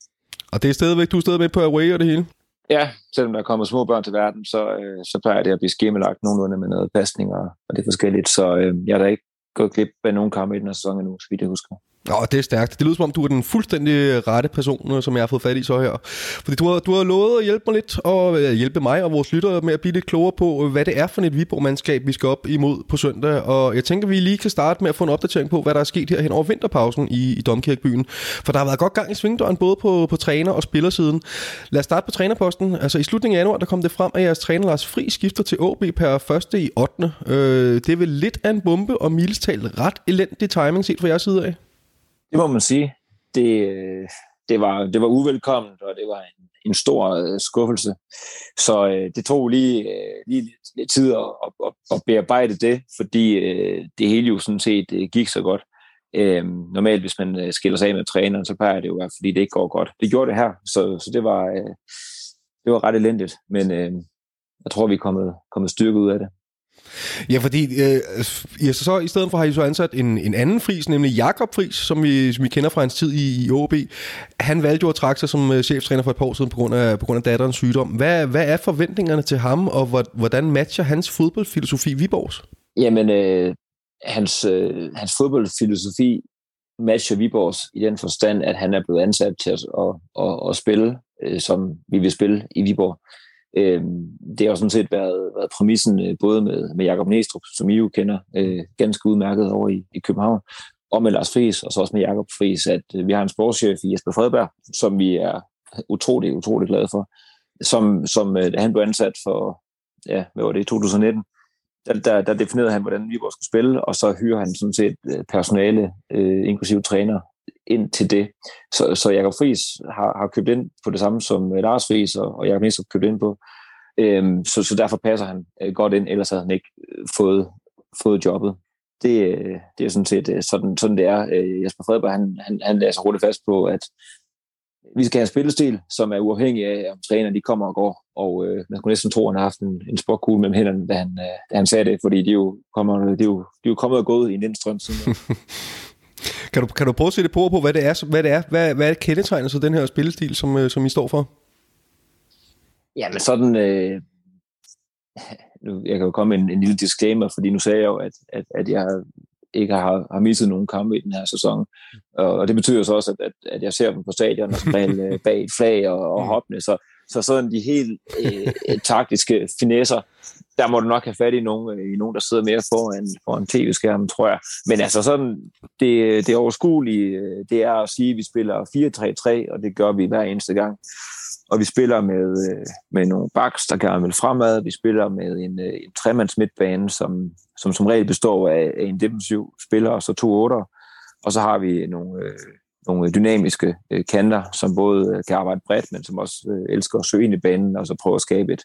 Og det er stadigvæk, du er stadig med på away og det hele? Ja, selvom der er kommet små børn til verden, så, øh, så plejer det at blive skemalagt nogenlunde med noget pasning og, og det er forskelligt. Så øh, jeg har da ikke gået glip af nogen kampe i den her sæson endnu, så vidt jeg husker. Nå, det er stærkt. Det lyder som om, du er den fuldstændig rette person, øh, som jeg har fået fat i så her. Fordi du har, du har lovet at hjælpe mig lidt, og øh, hjælpe mig og vores lyttere med at blive lidt klogere på, øh, hvad det er for et Viborg-mandskab, vi skal op imod på søndag. Og jeg tænker, vi lige kan starte med at få en opdatering på, hvad der er sket her hen over vinterpausen i, i Domkirkebyen. For der har været godt gang i svingdøren, både på, på træner- og spillersiden. Lad os starte på trænerposten. Altså i slutningen af januar, der kom det frem, at jeres træner Lars Fri skifter til AB per 1. i 8. Øh, det er vel lidt af en bombe, og mildestalt ret elendig timing set fra jeres side af. Det må man sige. Det, det, var, det var uvelkomment, og det var en, en stor øh, skuffelse. Så øh, det tog lige, øh, lige lidt, lidt tid at, at, at bearbejde det, fordi øh, det hele jo sådan set øh, gik så godt. Øh, normalt, hvis man øh, skiller sig af med træneren, så plejer det jo at være, fordi det ikke går godt. Det gjorde det her, så, så det, var, øh, det var ret elendigt, men øh, jeg tror, vi er kommet, kommet styrke ud af det. Ja, fordi øh, ja, så, så i stedet for har I så ansat en, en anden fris, nemlig Jakob Fris, som vi, som vi kender fra hans tid i, i OB. Han valgte jo at trække sig som øh, cheftræner for et par år siden på grund af, på grund af datterens sygdom. Hvad, hvad er forventningerne til ham, og hvordan matcher hans fodboldfilosofi Viborgs? Jamen, øh, hans, øh, hans fodboldfilosofi matcher Viborgs i den forstand, at han er blevet ansat til at, at, at, at spille, øh, som vi vil spille i Viborg. Øh, det har jo sådan set været, været præmissen øh, både med, med Jakob Næstrup, som I jo kender øh, ganske udmærket over i, i København, og med Lars Friis, og så også med Jakob Friis, at øh, vi har en sportschef i Jesper Fredberg, som vi er utrolig, utrolig glade for, som, som øh, han blev ansat for, ja, hvad var det, 2019, der, der, der definerede han, hvordan Viborg skulle spille, og så hyrer han sådan set øh, personale, øh, inklusive træner, ind til det. Så, så Jakob Friis har, har købt ind på det samme, som øh, Lars Friis og, og Jakob Næstrup købt ind på. Øhm, så, så derfor passer han øh, godt ind, ellers havde han ikke øh, fået, fået jobbet. Det, øh, det er sådan set sådan, sådan det er. Øh, Jesper Fredberg, han, han, han lader sig hurtigt fast på, at vi skal have en spillestil, som er uafhængig af, om trænerne de kommer og går. Og øh, man kunne næsten tro, at han har haft en, en sportkugle mellem hænderne, da han, øh, da han sagde det, fordi de er jo, kommer, de er jo, de er jo kommet og gået i en indstrøm siden. *laughs* Kan du, kan du prøve at sætte på på, hvad det er, hvad det er, hvad, hvad er kendetegnet så den her spillestil, som, øh, som I står for? Ja, men sådan... Øh, nu, jeg kan jo komme med en, en lille disclaimer, fordi nu sagde jeg jo, at, at, at jeg ikke har, har misset nogen kampe i den her sæson. Og, og det betyder så også, at, at, at jeg ser dem på stadion og spille øh, bag et flag og, og hoppende. Så, så sådan de helt øh, *laughs* taktiske finesser, der må du nok have fat i nogen, øh, i nogen der sidder mere foran, foran tv-skærmen, tror jeg. Men altså sådan, det, det overskuelige, øh, det er at sige, at vi spiller 4-3-3, og det gør vi hver eneste gang. Og vi spiller med, øh, med nogle backs, der gerne vil fremad. Vi spiller med en, en tremands midtbane, som, som som regel består af, af en defensiv spiller og så to otter. Og så har vi nogle, øh, nogle øh, dynamiske øh, kanter, som både øh, kan arbejde bredt, men som også øh, elsker at søge ind i banen, og så prøve at skabe et,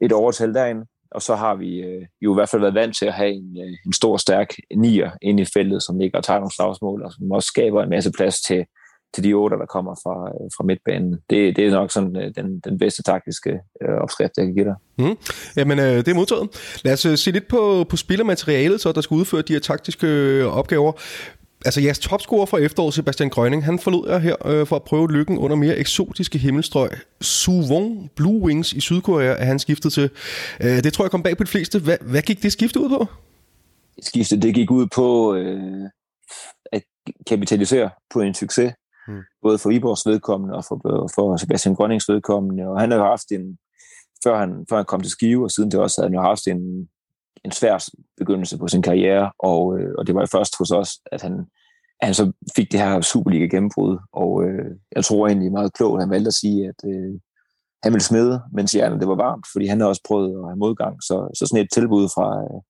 et overtal derinde. Og så har vi øh, jo i hvert fald været vant til at have en, øh, en stor, stærk nier inde i feltet, som ligger og tager nogle slagsmål, og som også skaber en masse plads til, til de otte, der kommer fra, øh, fra midtbanen. Det, det er nok sådan øh, den, den bedste taktiske øh, opskrift, jeg kan give dig. Mm. Jamen, øh, det er modtaget. Lad os øh, se lidt på, på spillermaterialet, så der skal udføre de her taktiske øh, opgaver. Altså jeres topscorer fra efteråret, Sebastian Grønning, han forlod jer her øh, for at prøve lykken under mere eksotiske himmelstrøg. Suwon Blue Wings i Sydkorea er han skiftet til. Øh, det tror jeg kom bag på de fleste. Hvad, hvad gik det skifte ud på? Skiftet det gik ud på øh, at kapitalisere på en succes. Hmm. Både for Viborgs vedkommende og for, for Sebastian Grønnings vedkommende. Og han har haft en, før han, før han kom til Skive, og siden det også havde han jo haft en, en svær begyndelse på sin karriere, og, øh, og det var jo først hos os, at han, at han så fik det her Superliga gennembrud, og øh, jeg tror egentlig meget klogt, at han valgte at sige, at øh, han ville smide, mens hjernen det var varmt, fordi han har også prøvet at have modgang, så, så sådan et tilbud fra, øh,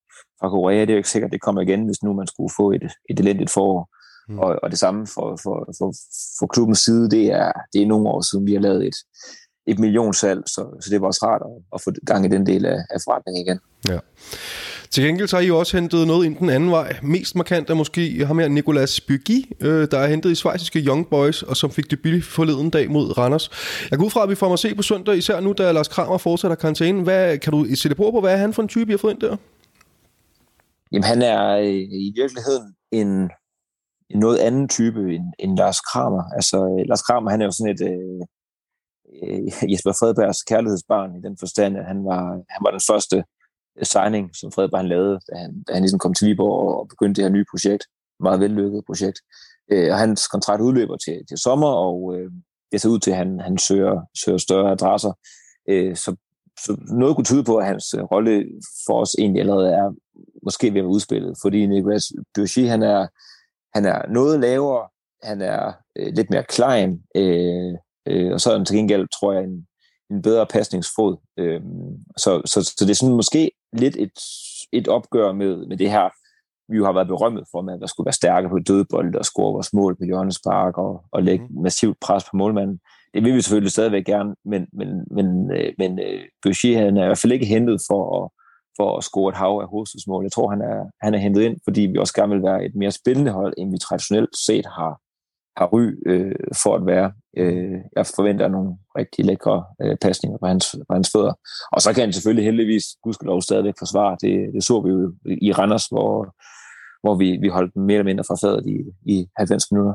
fra Korea, det er jo ikke sikkert, at det kommer igen, hvis nu man skulle få et, et elendigt forår. Mm. Og, og det samme for, for, for, for klubbens side, det er, det er nogle år siden, vi har lavet et, et millionsalg, så, så det var også rart at, at få gang i den del af, af forretningen igen. Ja. Til gengæld så har I også hentet noget ind den anden vej. Mest markant er måske ham her Nicolas Byggi, øh, der er hentet i svejsiske Young Boys, og som fik debut forleden dag mod Randers. Jeg går ud fra, at vi får mig se på søndag, især nu, da Lars Kramer fortsætter karantæne. Hvad, kan du sætte på på, hvad er han for en type, I har fået ind der? Jamen, han er øh, i virkeligheden en, en noget anden type end, end Lars Kramer. Altså, Lars Kramer, han er jo sådan et... Øh, øh *laughs* Jesper Fredbergs kærlighedsbarn i den forstand, at han var, han var den første øh, signing, som Fredberg han lavede, da han, da han ligesom kom til Viborg og begyndte det her nye projekt. Meget vellykket projekt. Øh, og hans kontrakt udløber til, til sommer, og øh, det ser ud til, at han, han søger, søger større adresser. Øh, så, så noget kunne tyde på, at hans øh, rolle for os egentlig allerede er måske ved at være udspillet, fordi Nicolas Burgi, han er, han er noget lavere, han er øh, lidt mere klein, øh, øh, og så er han til gengæld, tror jeg, en, en bedre pasningsfod. Øh, så, så, så det er sådan måske lidt et, et opgør med, med det her, vi jo har været berømmet for, med at der skulle være stærke på dødbold og score vores mål på hjørnespark og, og lægge mm. massivt pres på målmanden. Det vil vi selvfølgelig stadigvæk gerne, men, men, men, øh, men øh, Boucher, han er i hvert fald ikke hentet for at, for at score et hav af hovedstødsmål. Jeg tror, han er, han er hentet ind, fordi vi også gerne vil være et mere spændende hold, end vi traditionelt set har, har ry øh, for at være. Øh, jeg forventer nogle rigtig lækre øh, pasninger på hans, på hans fødder. Og så kan han selvfølgelig heldigvis, gudskelov, stadigvæk forsvare. Det, det så vi jo i Randers, hvor, hvor vi, vi holdt mere eller mindre fra fadet i, i 90 minutter.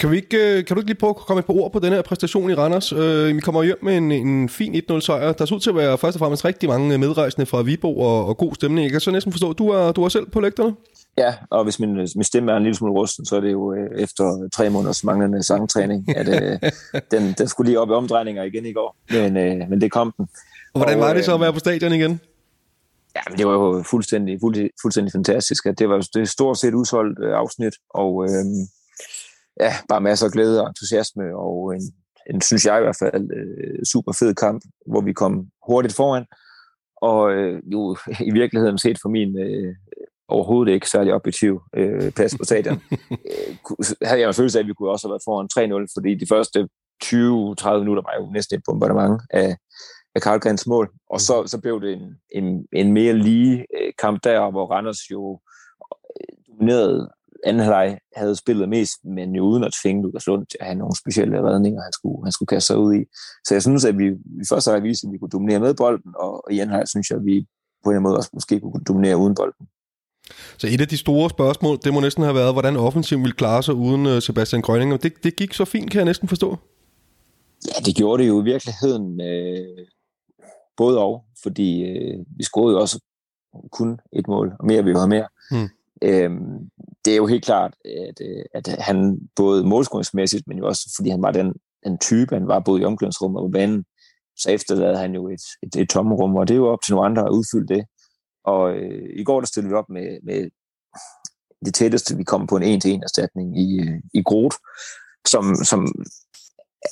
Kan, vi ikke, øh, kan du ikke lige prøve at komme et par ord på den her præstation i Randers? Øh, vi kommer hjem med en, en fin 1-0 sejr. Der ser ud til at være først og fremmest rigtig mange medrejsende fra Viborg og, og god stemning. Jeg kan så næsten forstå, at du er, du er selv på lægterne? Ja, og hvis min, min stemme er en lille smule rusten, så er det jo øh, efter tre måneders manglende sangtræning, at øh, *laughs* den, den skulle lige op i omdrejninger igen i går, men, øh, men det kom den. Og hvordan var det så at være på stadion igen? Ja, men det var jo fuldstændig, fuldstændig, fuldstændig fantastisk. Det var det stort set udsolgt øh, afsnit, og øh, ja, bare masser af glæde og entusiasme, og en, en synes jeg i hvert fald, øh, super fed kamp, hvor vi kom hurtigt foran, og øh, jo i virkeligheden set for min øh, overhovedet ikke særlig objektiv øh, plads på stadion. *laughs* øh, havde jeg en følelse af, at vi kunne også have været foran 3-0, fordi de første 20-30 minutter var jo næsten et bombardement af, af Karl mål. Og så, så blev det en, en, en mere lige øh, kamp der, hvor Randers jo øh, dominerede anden halvleg havde spillet mest, men jo uden at tvinge Lukas Lund til at have nogle specielle redninger, han skulle, han skulle kaste sig ud i. Så jeg synes, at vi, vi først har vist, at vi kunne dominere med bolden, og i anden halvleg synes jeg, at vi på en måde også måske kunne dominere uden bolden. Så et af de store spørgsmål, det må næsten have været, hvordan offensiven ville klare sig uden øh, Sebastian Grønning. Og det, det gik så fint, kan jeg næsten forstå. Ja, det gjorde det jo i virkeligheden øh, både og, fordi øh, vi scorede jo også kun et mål, og mere vi havde mere. Hmm. Øhm, det er jo helt klart, at, øh, at han både målscoringsmæssigt, men jo også fordi han var den, den type, han var både i omklædningsrummet og på banen, så efterlader han jo et, et, et tomrum, og det er jo op til nogle andre at udfylde det. Og øh, i går der stillede vi op med, med det tætteste, vi kom på en en-til-en erstatning i, øh, i Groot, som, som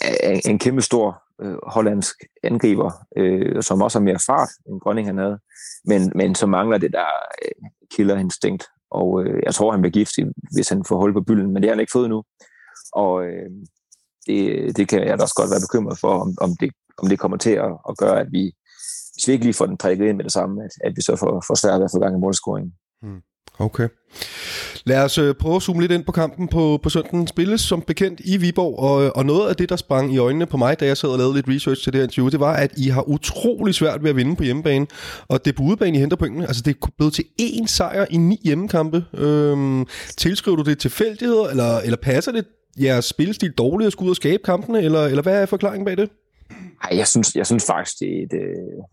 er en kæmpe stor øh, hollandsk angriber, øh, som også har mere fart end Grønning han havde, men, men som mangler det der øh, killerinstinkt. Og øh, jeg tror, han bliver giftig, hvis han får hul på bylden, men det har han ikke fået nu. Og øh, det, det kan jeg da også godt være bekymret for, om, om, det, om det kommer til at, at gøre, at vi, hvis vi ikke lige får den prikket ind med det samme, at, at vi så får, får svært ved at få gang i målscoringen. Hmm. Okay. Lad os øh, prøve at zoome lidt ind på kampen på, på søndagen. Spilles som bekendt i Viborg, og, og noget af det, der sprang i øjnene på mig, da jeg sad og lavede lidt research til det her interview, det var, at I har utrolig svært ved at vinde på hjemmebane. Og det er på udebane, I henter pointene. Altså, det er blevet til én sejr i ni hjemmekampe. Øhm, tilskriver du det tilfældigheder, eller, eller passer det jeres spillestil dårligt at skulle ud og skabe kampene, eller, eller hvad er forklaringen bag det? Ej, jeg synes, jeg synes faktisk, det er et, øh,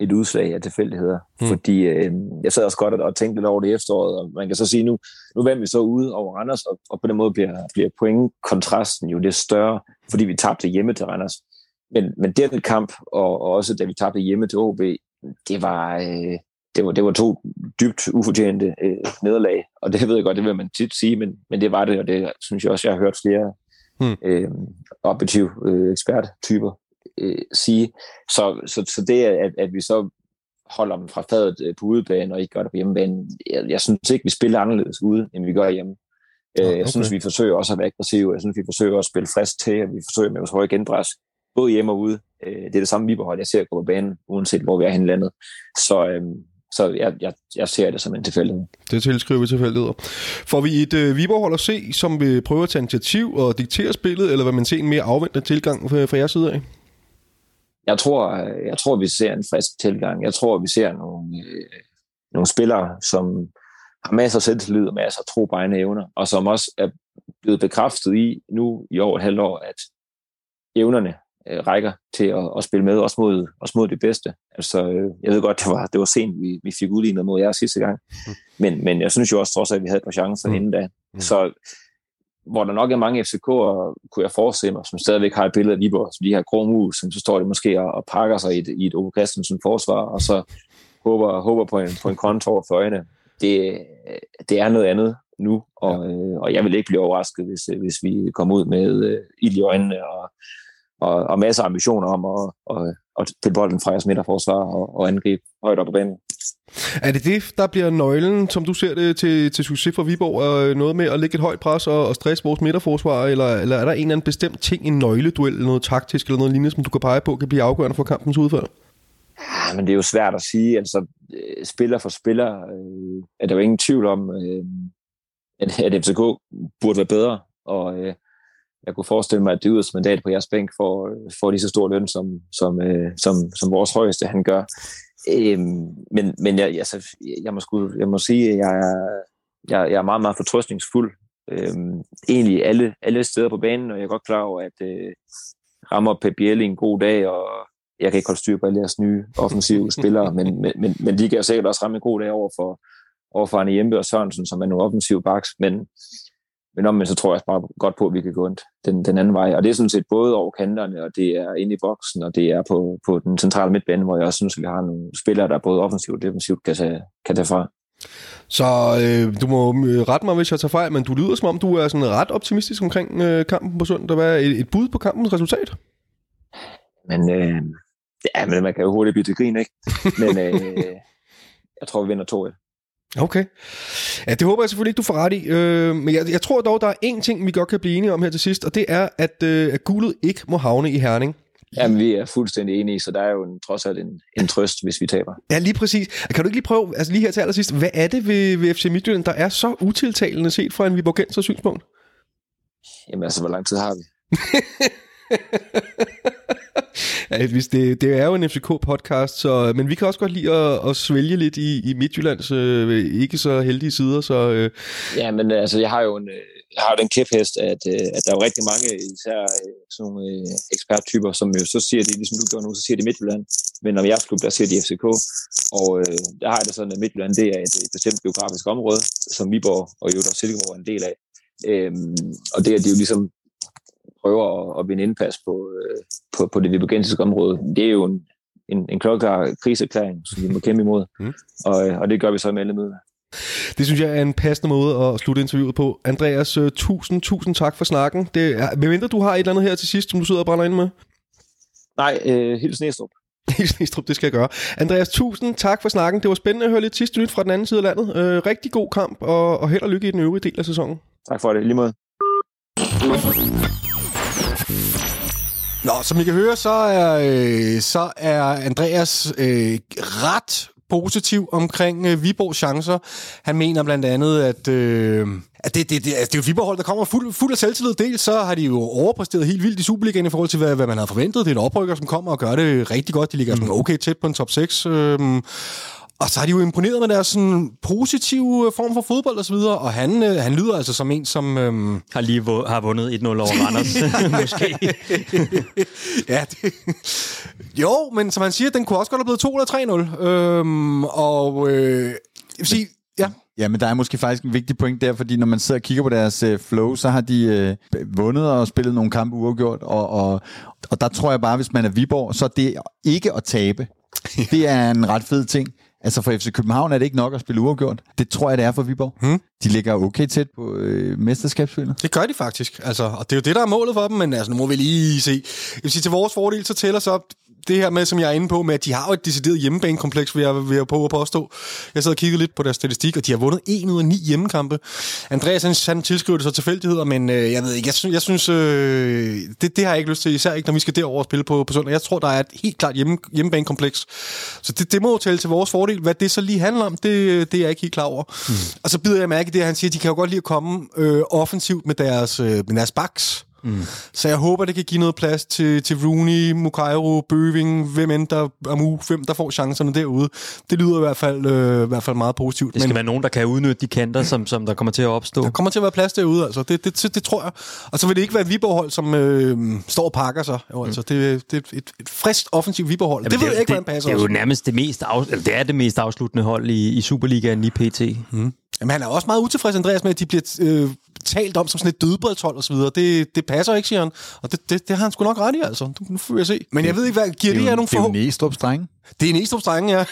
et udslag af tilfældigheder. Mm. Fordi øh, jeg sad også godt og, og tænkte lidt over det efteråret, og man kan så sige, nu, nu vandt vi så ude over Randers, og, og på den måde bliver, bliver pointkontrasten jo lidt større, fordi vi tabte hjemme til Randers. Men, men den kamp, og, og også da vi tabte hjemme til OB, det var, øh, det var, det var to dybt ufortjente øh, nederlag. Og det ved jeg godt, det vil man tit sige, men, men det var det, og det synes jeg også, jeg har hørt flere mm. øh, objektive øh, eksperttyper øh, sige. Så, så, så det, at, at vi så holder dem fra fadet øh, på udebane og ikke gør det på hjemmebane, jeg, jeg synes ikke, vi spiller anderledes ude, end vi gør hjemme. Øh, okay. Jeg synes, vi forsøger også at være aggressive. Jeg synes, vi forsøger at spille frisk til, og vi forsøger med vores høje genpres, både hjemme og ude. Øh, det er det samme Viborg, jeg ser gå på banen, uanset hvor vi er hen landet. Så, øh, så jeg, jeg, jeg ser det som en tilfældighed. Det tilskriver vi tilfældigheder. Får vi et øh, Viborg-hold at se, som vil prøve at tage initiativ og diktere spillet, eller vil man se en mere afventende tilgang fra, fra jeres side af? Jeg tror, jeg tror, vi ser en frisk tilgang. Jeg tror, vi ser nogle, øh, nogle spillere, som har masser af selvtillid og masser af tro på egne evner, og som også er blevet bekræftet i nu i over et halvt år, at evnerne øh, rækker til at, at spille med, også mod, også mod det bedste. Altså, øh, jeg ved godt, det var, det var sent, vi, vi fik udlignet mod jer sidste gang, mm. men, men jeg synes jo også trods at vi havde et par chancer mm. inden da. Mm. Så hvor der nok er mange FCK'ere, kunne jeg forestille mig, som stadigvæk har et billede af Viborg, som de her grå mus, som så står de måske og, og pakker sig i et, i et Ove Christensen forsvar, og så håber, håber på en, på en kontor for øjnene. Det, det er noget andet nu, og, øh, og jeg vil ikke blive overrasket, hvis, hvis vi kommer ud med øh, ild i øjnene og, og, og masser af ambitioner om at, og, at spille bolden fra jeres midterforsvar og, og angribe højt op på banen. Er det det, der bliver nøglen, som du ser det, til, til succes for Viborg? Er øh, noget med at lægge et højt pres og, og stresse vores midterforsvar? Eller, eller er der en eller anden bestemt ting, en nøgleduel, eller noget taktisk eller noget lignende, som du kan pege på, kan blive afgørende for kampens udfald? Ja, men det er jo svært at sige. Altså, øh, spiller for spiller øh, er der jo ingen tvivl om, øh, at, at FCK burde være bedre. Og øh, jeg kunne forestille mig, at det yderste mandat på jeres bænk får, øh, får lige så stor løn, som, som, øh, som, som vores højeste han gør. Øhm, men men jeg, altså, jeg, må sku, jeg må sige, at jeg er, jeg, jeg er meget, meget fortrøstningsfuld. Øhm, egentlig alle, alle steder på banen, og jeg er godt klar over, at øh, rammer Pep Biel en god dag, og jeg kan ikke holde styr på alle jeres nye offensive *laughs* spillere, men, men, men, men de kan jo sikkert også ramme en god dag over for, over for Arne Jembe og Sørensen, som er nogle offensive backs, men men om så tror jeg bare godt på, at vi kan gå den, den anden vej. Og det er sådan set både over kanterne, og det er inde i boksen, og det er på, på den centrale midtbane, hvor jeg også synes, at vi har nogle spillere, der både offensivt og defensivt kan tage, kan tage fra. Så øh, du må øh, rette mig, hvis jeg tager fejl, men du lyder som om, du er sådan ret optimistisk omkring øh, kampen på søndag. Hvad er et, et bud på kampens resultat? Men, øh, ja, men man kan jo hurtigt blive til grin, ikke? Men øh, *laughs* jeg tror, vi vinder 2-1. Okay. Ja, det håber jeg selvfølgelig ikke, du får ret i. Øh, men jeg, jeg tror dog, der er én ting, vi godt kan blive enige om her til sidst, og det er, at, øh, at gulet ikke må havne i Herning. Jamen, vi er fuldstændig enige, så der er jo en, trods alt en, en trøst, hvis vi taber. Ja, lige præcis. Kan du ikke lige prøve, altså lige her til allersidst, hvad er det ved, ved FC Midtjylland, der er så utiltalende set fra en Viborgenser synspunkt? Jamen altså, hvor lang tid har vi? *laughs* *laughs* ja, det, det er jo en FCK-podcast, så, men vi kan også godt lide at, at svælge lidt i, i Midtjyllands øh, ikke så heldige sider. Så, øh. Ja, men øh, altså, jeg har jo en, øh, har jo den kæphest, at, øh, at der er jo rigtig mange, især sådan nogle øh, eksperttyper, som jo så siger det, ligesom du gjorde nu, så siger det Midtjylland, men når jeres klub, der siger de FCK, og øh, der har jeg det sådan, at Midtjylland, det er et, et bestemt geografisk område, som Viborg og jo der Silkeborg er en del af. Øhm, og det er de jo ligesom prøver at, at vinde indpas på, øh, på, på det viborgensiske område, det er jo en, en, en klokkeklar kriserklæring, som vi må kæmpe imod, *laughs* mm. og, øh, og det gør vi så med alle midler. Det synes jeg er en passende måde at slutte interviewet på. Andreas, uh, tusind, tusind tak for snakken. Det er, medmindre du har et eller andet her til sidst, som du sidder og brænder ind med? Nej, øh, Hils Næstrup. *laughs* Hils Næstrup, det skal jeg gøre. Andreas, tusind tak for snakken. Det var spændende at høre lidt sidste nyt fra den anden side af landet. Uh, rigtig god kamp, og, og held og lykke i den øvrige del af sæsonen. Tak for det, lige måde. Nå, som I kan høre, så er, øh, så er Andreas øh, ret positiv omkring øh, Viborgs chancer. Han mener blandt andet, at, øh, at det, det, det, altså, det er jo Viborg-hold, der kommer fuld, fuld af selvtillid. Dels så har de jo overpræsteret helt vildt i Superligaen i forhold til, hvad, hvad man havde forventet. Det er en oprykker, som kommer og gør det rigtig godt. De ligger mm. okay tæt på en top 6. Øh, og så har de jo imponeret med deres sådan, positive form for fodbold og så videre, og han, øh, han lyder altså som en, som... Øhm... Har lige vu- har vundet 1-0 over Randers, *laughs* måske. *laughs* ja, det... Jo, men som han siger, den kunne også godt have blevet 2 eller 3-0. Øhm, og øh, jeg vil sige, ja, Ja, men der er måske faktisk en vigtig point der, fordi når man sidder og kigger på deres øh, flow, så har de øh, vundet og spillet nogle kampe uafgjort, og, og, og der tror jeg bare, hvis man er Viborg, så det ikke at tabe, *laughs* det er en ret fed ting. Altså for FC København er det ikke nok at spille uafgjort. Det tror jeg, det er for Viborg. Hmm. De ligger okay tæt på øh, mesterskabsspillet. Det gør de faktisk. Altså, og det er jo det, der er målet for dem, men altså, nu må vi lige se. Jeg vil sige, til vores fordel, så tæller så det her med, som jeg er inde på, med at de har jo et decideret hjemmebanekompleks, vil jeg, vil jeg på at påstå. Jeg sad og kiggede lidt på deres statistik, og de har vundet 1 ud af 9 hjemmekampe. Andreas, han, han tilskriver det så tilfældigheder, men øh, jeg ved ikke, jeg, synes, jeg synes øh, det, det har jeg ikke lyst til, især ikke, når vi skal derover og spille på, på søndag. Jeg tror, der er et helt klart hjemme, hjemmebanekompleks. Så det, det må jo tælle til vores fordel. Hvad det så lige handler om, det, det er jeg ikke helt klar over. Mm. Og så bider jeg mærke i det, han siger, de kan jo godt lide at komme øh, offensivt med deres, øh, med deres backs. Mm. Så jeg håber, det kan give noget plads til, til Rooney, Mukairo, Bøving, hvem end der Amu, hvem der får chancerne derude. Det lyder i hvert fald, øh, i hvert fald meget positivt. Det skal Men være nogen, der kan udnytte de kanter, som, som der kommer til at opstå. der kommer til at være plads derude, altså. Det, det, det, det tror jeg. Og så vil det ikke være et Viborg-hold, som øh, står og pakker sig. Jo, altså. Det, det er et, et frisk offensivt Viborg-hold. Jamen, det ved jeg ikke, det, hvordan passer. Det er jo også. nærmest det mest, af, eller det er det mest afsluttende hold i, i Superligaen i PT. Mm. Jamen, han er også meget utilfreds, Andreas, med, at de bliver øh, talt om som sådan et så videre. Det, det passer ikke, siger han. Og det, det, det har han sgu nok ret i, altså. Nu får jeg se. Men jeg ved ikke, hvad giver det, det her nogle Det er jo? Næstrup's drenge. Det er en Estrup ja. *laughs*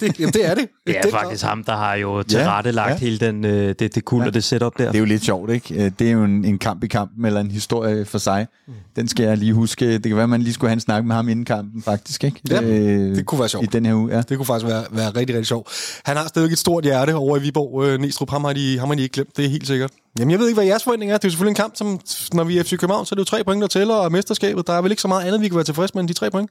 det, jamen, det er det. Det er det faktisk ham, der har jo tilrettelagt ja. ja, hele den, øh, det, det kul ja. og det setup der. Det er jo lidt sjovt, ikke? Øh, Det er jo en, en kamp i kampen, eller en historie for sig. Den skal jeg lige huske. Det kan være, at man lige skulle have en snak med ham inden kampen, faktisk, ikke? Ja, Øh, det kunne være sjovt. I den her uge, ja. Det kunne faktisk være, være rigtig, rigtig sjovt. Han har stadig et stort hjerte over i Viborg. Øh, Næstrup, ham har, de, ham har de ikke glemt, det er helt sikkert. Jamen, jeg ved ikke, hvad jeres forventning er. Det er jo selvfølgelig en kamp, som når vi er FC København, så er det jo tre point, der tæller, og mesterskabet, der er vel ikke så meget andet, vi kan være tilfredse med end de tre point.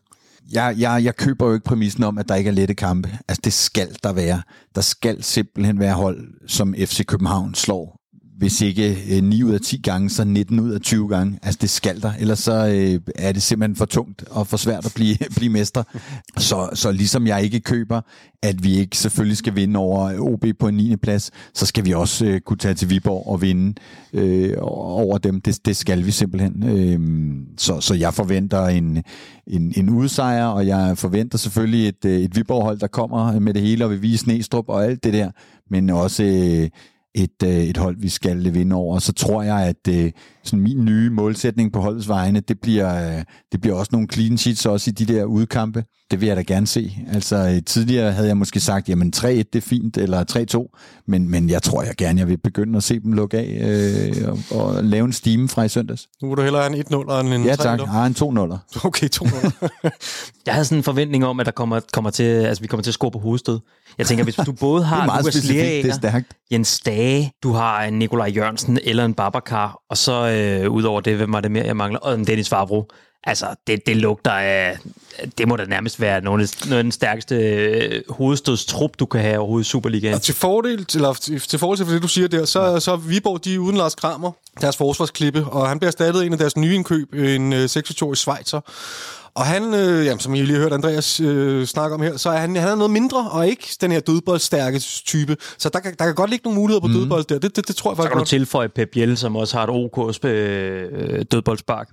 Jeg, jeg, jeg køber jo ikke præmissen om, at der ikke er lette kampe. Altså, det skal der være. Der skal simpelthen være hold, som FC København slår. Hvis ikke øh, 9 ud af 10 gange, så 19 ud af 20 gange. Altså, det skal der. Ellers så øh, er det simpelthen for tungt og for svært at blive, *laughs* blive mester. Så, så ligesom jeg ikke køber, at vi ikke selvfølgelig skal vinde over øh, OB på en 9. plads, så skal vi også øh, kunne tage til Viborg og vinde øh, over dem. Det, det skal vi simpelthen. Øh, så, så jeg forventer en, en, en udsejr, og jeg forventer selvfølgelig et, øh, et Viborg-hold, der kommer med det hele og vil vise Næstrup og alt det der, men også øh, et, øh, et hold, vi skal vinde over. Så tror jeg, at øh, sådan min nye målsætning på holdets vegne, det bliver, øh, det bliver også nogle clean sheets også i de der udkampe. Det vil jeg da gerne se. Altså øh, tidligere havde jeg måske sagt, jamen 3-1 det er fint, eller 3-2, men, men jeg tror jeg gerne, jeg vil begynde at se dem lukke af øh, og, og lave en stime fra i søndags. Nu vil du hellere have en 1-0 end en Ja 3-0. tak, ah, en 2-0'er. Okay, 2-0. *laughs* Jeg havde sådan en forventning om, at der kommer, kommer til, altså, vi kommer til at score på hovedstød. Jeg tænker, hvis du både Det har er Lukas det er Leager, stærkt. Jens Dage, du har en Nikolaj Jørgensen eller en Babacar, og så øh, udover det, hvem var det mere, jeg mangler? Og en Dennis Fabro. Altså, det, det lugter af... Det må da nærmest være nogle af, nogle af den stærkeste øh, hovedstødstrup, du kan have overhovedet i Superligaen. Og til fordel, eller til, til fordel til det, du siger der, så, så er Viborg, de er uden Lars Kramer, deres forsvarsklippe, og han bliver erstattet en af deres nye indkøb, en øh, 26-årig Schweizer. Og han, øh, jamen, som I lige har hørt Andreas øh, snakke om her, så er han, han er noget mindre, og ikke den her dødboldstærke type. Så der kan, der kan godt ligge nogle muligheder på mm. dødbold der. Det, det, det tror jeg Så faktisk kan du godt. tilføje Pep Biel, som også har et OK øh, dødboldspark.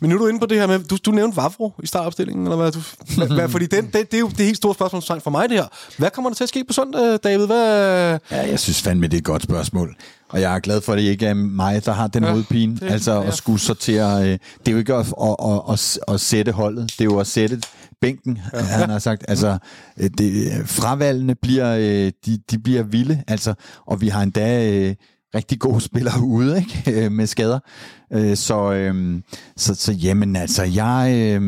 Men nu er du inde på det her med, du, du nævnte Vavro i startopstillingen, eller hvad? Du, hvad, hvad fordi den, det, det, er jo det helt store spørgsmål for mig, det her. Hvad kommer der til at ske på søndag, David? Hvad, Ja, jeg synes fandme, det er et godt spørgsmål. Og jeg er glad for, at det ikke er mig, der har den ja, hovedpine. det- Altså ja. at skulle sortere... Øh, det er jo ikke at, at, at, at, at sætte holdet. Det er jo at sætte bænken, ja. han har sagt. Altså, øh, det, fravalgene bliver, øh, de, de bliver vilde. Altså, og vi har endda... Øh, rigtig gode spillere ude ikke? *laughs* Øh, med skader. Øh, så, så, så jamen altså, jeg,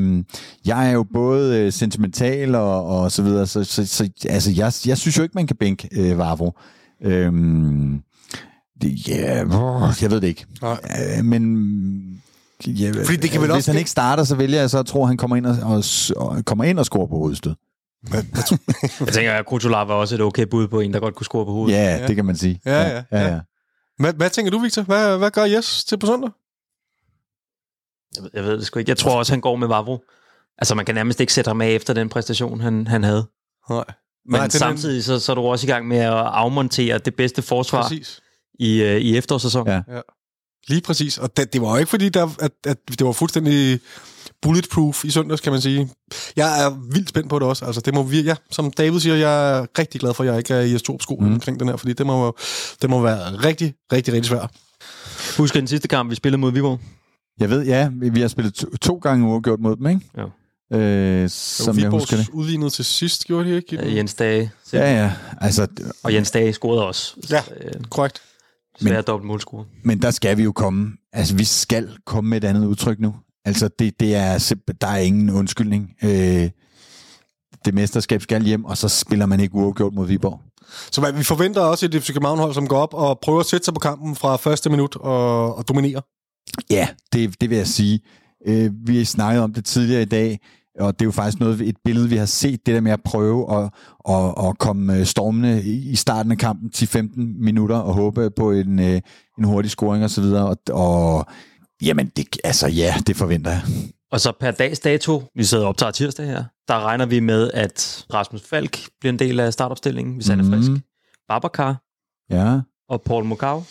jeg er jo både sentimental og, og så videre, så, så, så altså, jeg, jeg synes jo ikke, man kan bænke øh, Vavro. Øh, det, ja, yeah, jeg ved det ikke. Nej. Øh, men ja, Fordi det kan vel hvis også- han ikke starter, så vælger jeg så at tro, at han kommer ind og, og, og, kommer ind og scorer på hovedstød. *laughs* Jeg tænker, at Kutulava var også et okay bud på en, der godt kunne score på hovedet. Ja, ja, det kan man sige. Ja, ja, ja, ja. ja. hvad, hvad tænker du, Victor? Hvad, hvad gør Jes til på søndag? Jeg, ved, jeg ved det sgu ikke. Jeg tror også, han går med Vavro. Altså, man kan nærmest ikke sætte ham af efter den præstation, han, han havde. Nej. Men Nej, samtidig så, så er du også i gang med at afmontere det bedste forsvar Præcis. I, øh, i efterårssæsonen. Ja. Lige præcis. Og det, det var jo ikke fordi, der, at, at det var fuldstændig bulletproof i søndags, kan man sige. Jeg er vildt spændt på det også. Altså, det må vi, ja, som David siger, jeg er rigtig glad for, at jeg ikke er i S2 sko mm. omkring den her, fordi det må, det må være rigtig, rigtig, rigtig svært. Husker den sidste kamp, vi spillede mod Viborg? Jeg ved, ja, vi har spillet to, to gange uafgjort mod dem, ikke? Ja. Øh, Som som jeg husker det. udlignede til sidst, gjorde de ikke? Øh, Jens Dage. Ja, ja. Altså, Og Jens Dage scorede også. Ja. Øh, Korrekt. Svær dobbelt målscore. Men der skal vi jo komme. Altså, vi skal komme med et andet udtryk nu. Altså, det, det er simpelthen, der er ingen undskyldning. Øh, det mesterskab skal hjem, og så spiller man ikke uafgjort mod Viborg. Så hvad, vi forventer også et FC København-hold, som går op og prøver at sætte sig på kampen fra første minut og, og dominere. Ja, det, det vil jeg sige. Øh, vi snakkede om det tidligere i dag, og det er jo faktisk noget, et billede, vi har set, det der med at prøve at, at, at komme øh, stormende i starten af kampen til 15 minutter og håbe på en, øh, en hurtig scoring og så videre. Og, og jamen, det, altså ja, det forventer jeg. Og så per dags dato, vi sidder og optager tirsdag her, der regner vi med, at Rasmus Falk bliver en del af startopstillingen, hvis mm. han er frisk. Mhm. Babacar Ja. og Paul Mokau.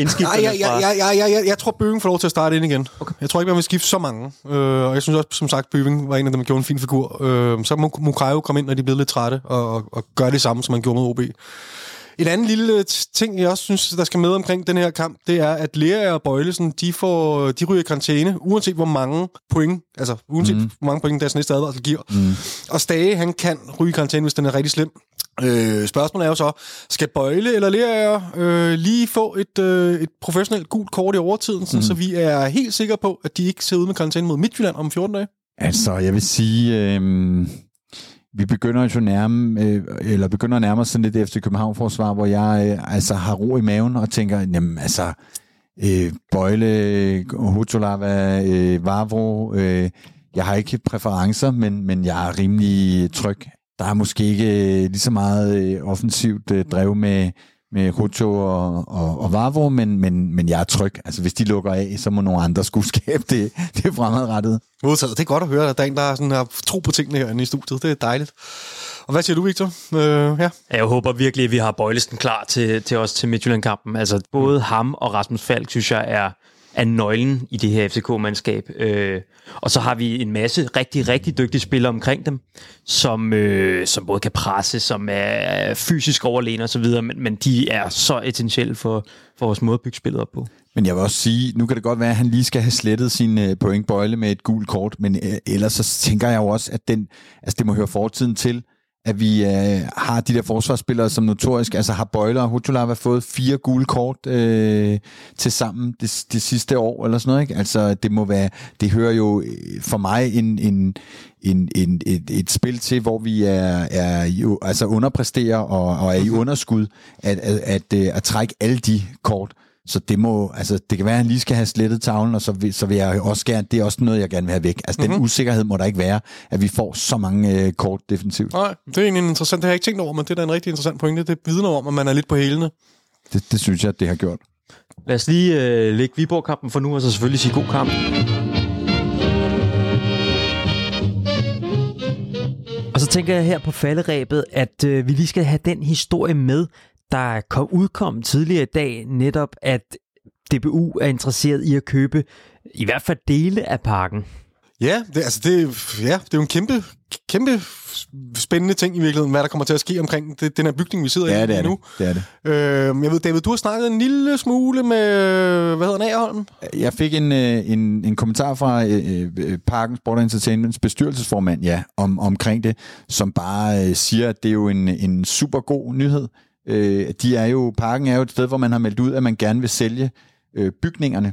Nej, Indskifterne jeg, jeg, fra... jeg, jeg, jeg, jeg, jeg tror, Bøving får lov til at starte ind igen. Okay. Jeg tror ikke, man vil skifte så mange. Øh, og jeg synes også, som sagt, Bøving var en af dem, der gjorde en fin figur. Øh, så må Mukayo komme ind, når de blevet lidt trætte, og, og, og gøre det samme, som man gjorde med OB. En anden lille t- ting, jeg også synes, der skal med omkring den her kamp, det er, at Lea og Bøjlesen, de, får, de ryger i karantæne, uanset hvor mange point, altså uanset mm. hvor mange point deres næste advarsel giver. Mm. Og Stage, han kan ryge i karantæne, hvis den er rigtig slem. Øh, spørgsmålet er jo så, skal Bøjle eller Lea øh, lige få et, øh, et professionelt gult kort i overtiden, mm. så vi er helt sikre på, at de ikke ser ud med karantæne mod Midtjylland om 14 dage? Altså, jeg vil sige, øh, vi begynder jo nærme, øh, eller begynder at nærme os sådan lidt efter København-forsvar, hvor jeg øh, altså har ro i maven og tænker, jamen altså, øh, Bøjle, Hutolava, øh, Vavro, øh, jeg har ikke præferencer, men, men jeg er rimelig tryg. Der er måske ikke øh, lige så meget øh, offensivt øh, drev med, med Rucho og, og, og Vavro, men, men, men jeg er tryg. Altså, hvis de lukker af, så må nogle andre skulle *laughs* skabe det, det fremadrettet. Modtaget. Det er godt at høre, at der er en, der sådan har tro på tingene herinde i studiet. Det er dejligt. Og hvad siger du, Victor? Øh, ja. Jeg håber virkelig, at vi har Bøjlesen klar til, til os til Midtjylland-kampen. Altså, både ham og Rasmus Falk, synes jeg, er, er nøglen i det her FCK-mandskab. Øh, og så har vi en masse rigtig, rigtig dygtige spillere omkring dem, som, øh, som både kan presse, som er fysisk overlegen og så videre, men, men de er så essentielle for, for vores måde at bygge spillet op på. Men jeg vil også sige, nu kan det godt være, at han lige skal have slettet sin øh, pointbøjle med et gult kort, men øh, ellers så tænker jeg jo også, at den, altså det må høre fortiden til, at vi øh, har de der forsvarsspillere, som notorisk, altså har Bøjler og Hutulava fået fire gule kort øh, til sammen det, det sidste år, eller sådan noget, ikke? Altså det må være, det hører jo øh, for mig en, en, en, en, et, et spil til, hvor vi er, er jo, altså underpræsterer og, og er i underskud, at, at, at, at, at trække alle de kort. Så det må, altså, det kan være, at han lige skal have slettet tavlen, og så vil, så vil jeg også gerne, det er også noget, jeg gerne vil have væk. Altså, mm-hmm. den usikkerhed må der ikke være, at vi får så mange øh, kort defensivt. Nej, det er egentlig interessant. Det har jeg ikke tænkt over, men det er da en rigtig interessant pointe. Det vidner om, at man er lidt på hælene. Det, det synes jeg, det har gjort. Lad os lige øh, lægge Viborg-kampen for nu, og så selvfølgelig sige god kamp. tænker jeg her på falderæbet, at øh, vi lige skal have den historie med, der kom udkom tidligere i dag, netop at DBU er interesseret i at købe i hvert fald dele af parken. Ja, det, altså det, ja, det er jo en kæmpe, kæmpe spændende ting i virkeligheden, hvad der kommer til at ske omkring det, den her bygning, vi sidder Ja, i det er lige nu. det. det, er det. Øh, jeg ved, David, du har snakket en lille smule med, hvad hedder Nagerholm? Jeg fik en, øh, en, en kommentar fra øh, øh, Parken Sport og Entertainments bestyrelsesformand ja, om, omkring det, som bare øh, siger, at det er jo en, en super god nyhed. Øh, de er jo, parken er jo et sted, hvor man har meldt ud, at man gerne vil sælge øh, bygningerne.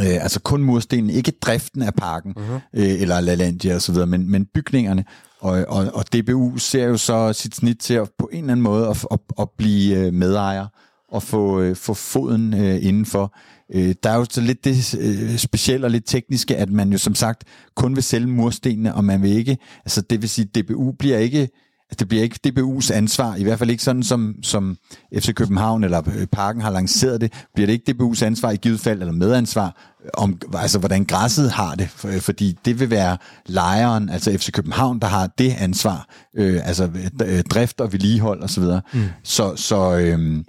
Øh, altså kun murstenen, ikke driften af parken, uh-huh. øh, eller LaLandia videre, men, men bygningerne. Og, og, og DBU ser jo så sit snit til at på en eller anden måde at, at, at blive øh, medejer og få, øh, få foden øh, indenfor. Øh, der er jo så lidt det øh, specielle og lidt tekniske, at man jo som sagt kun vil sælge murstenene, og man vil ikke, altså det vil sige, DBU bliver ikke, altså det bliver ikke DBU's ansvar, i hvert fald ikke sådan som, som FC København eller øh, Parken har lanceret det, bliver det ikke DBU's ansvar i givet fald, eller medansvar, om altså hvordan græsset har det, for- fordi det vil være lejeren, altså FC København, der har det ansvar, øh, altså øh, drift og vedligehold og så videre. Mm. Så, så øh,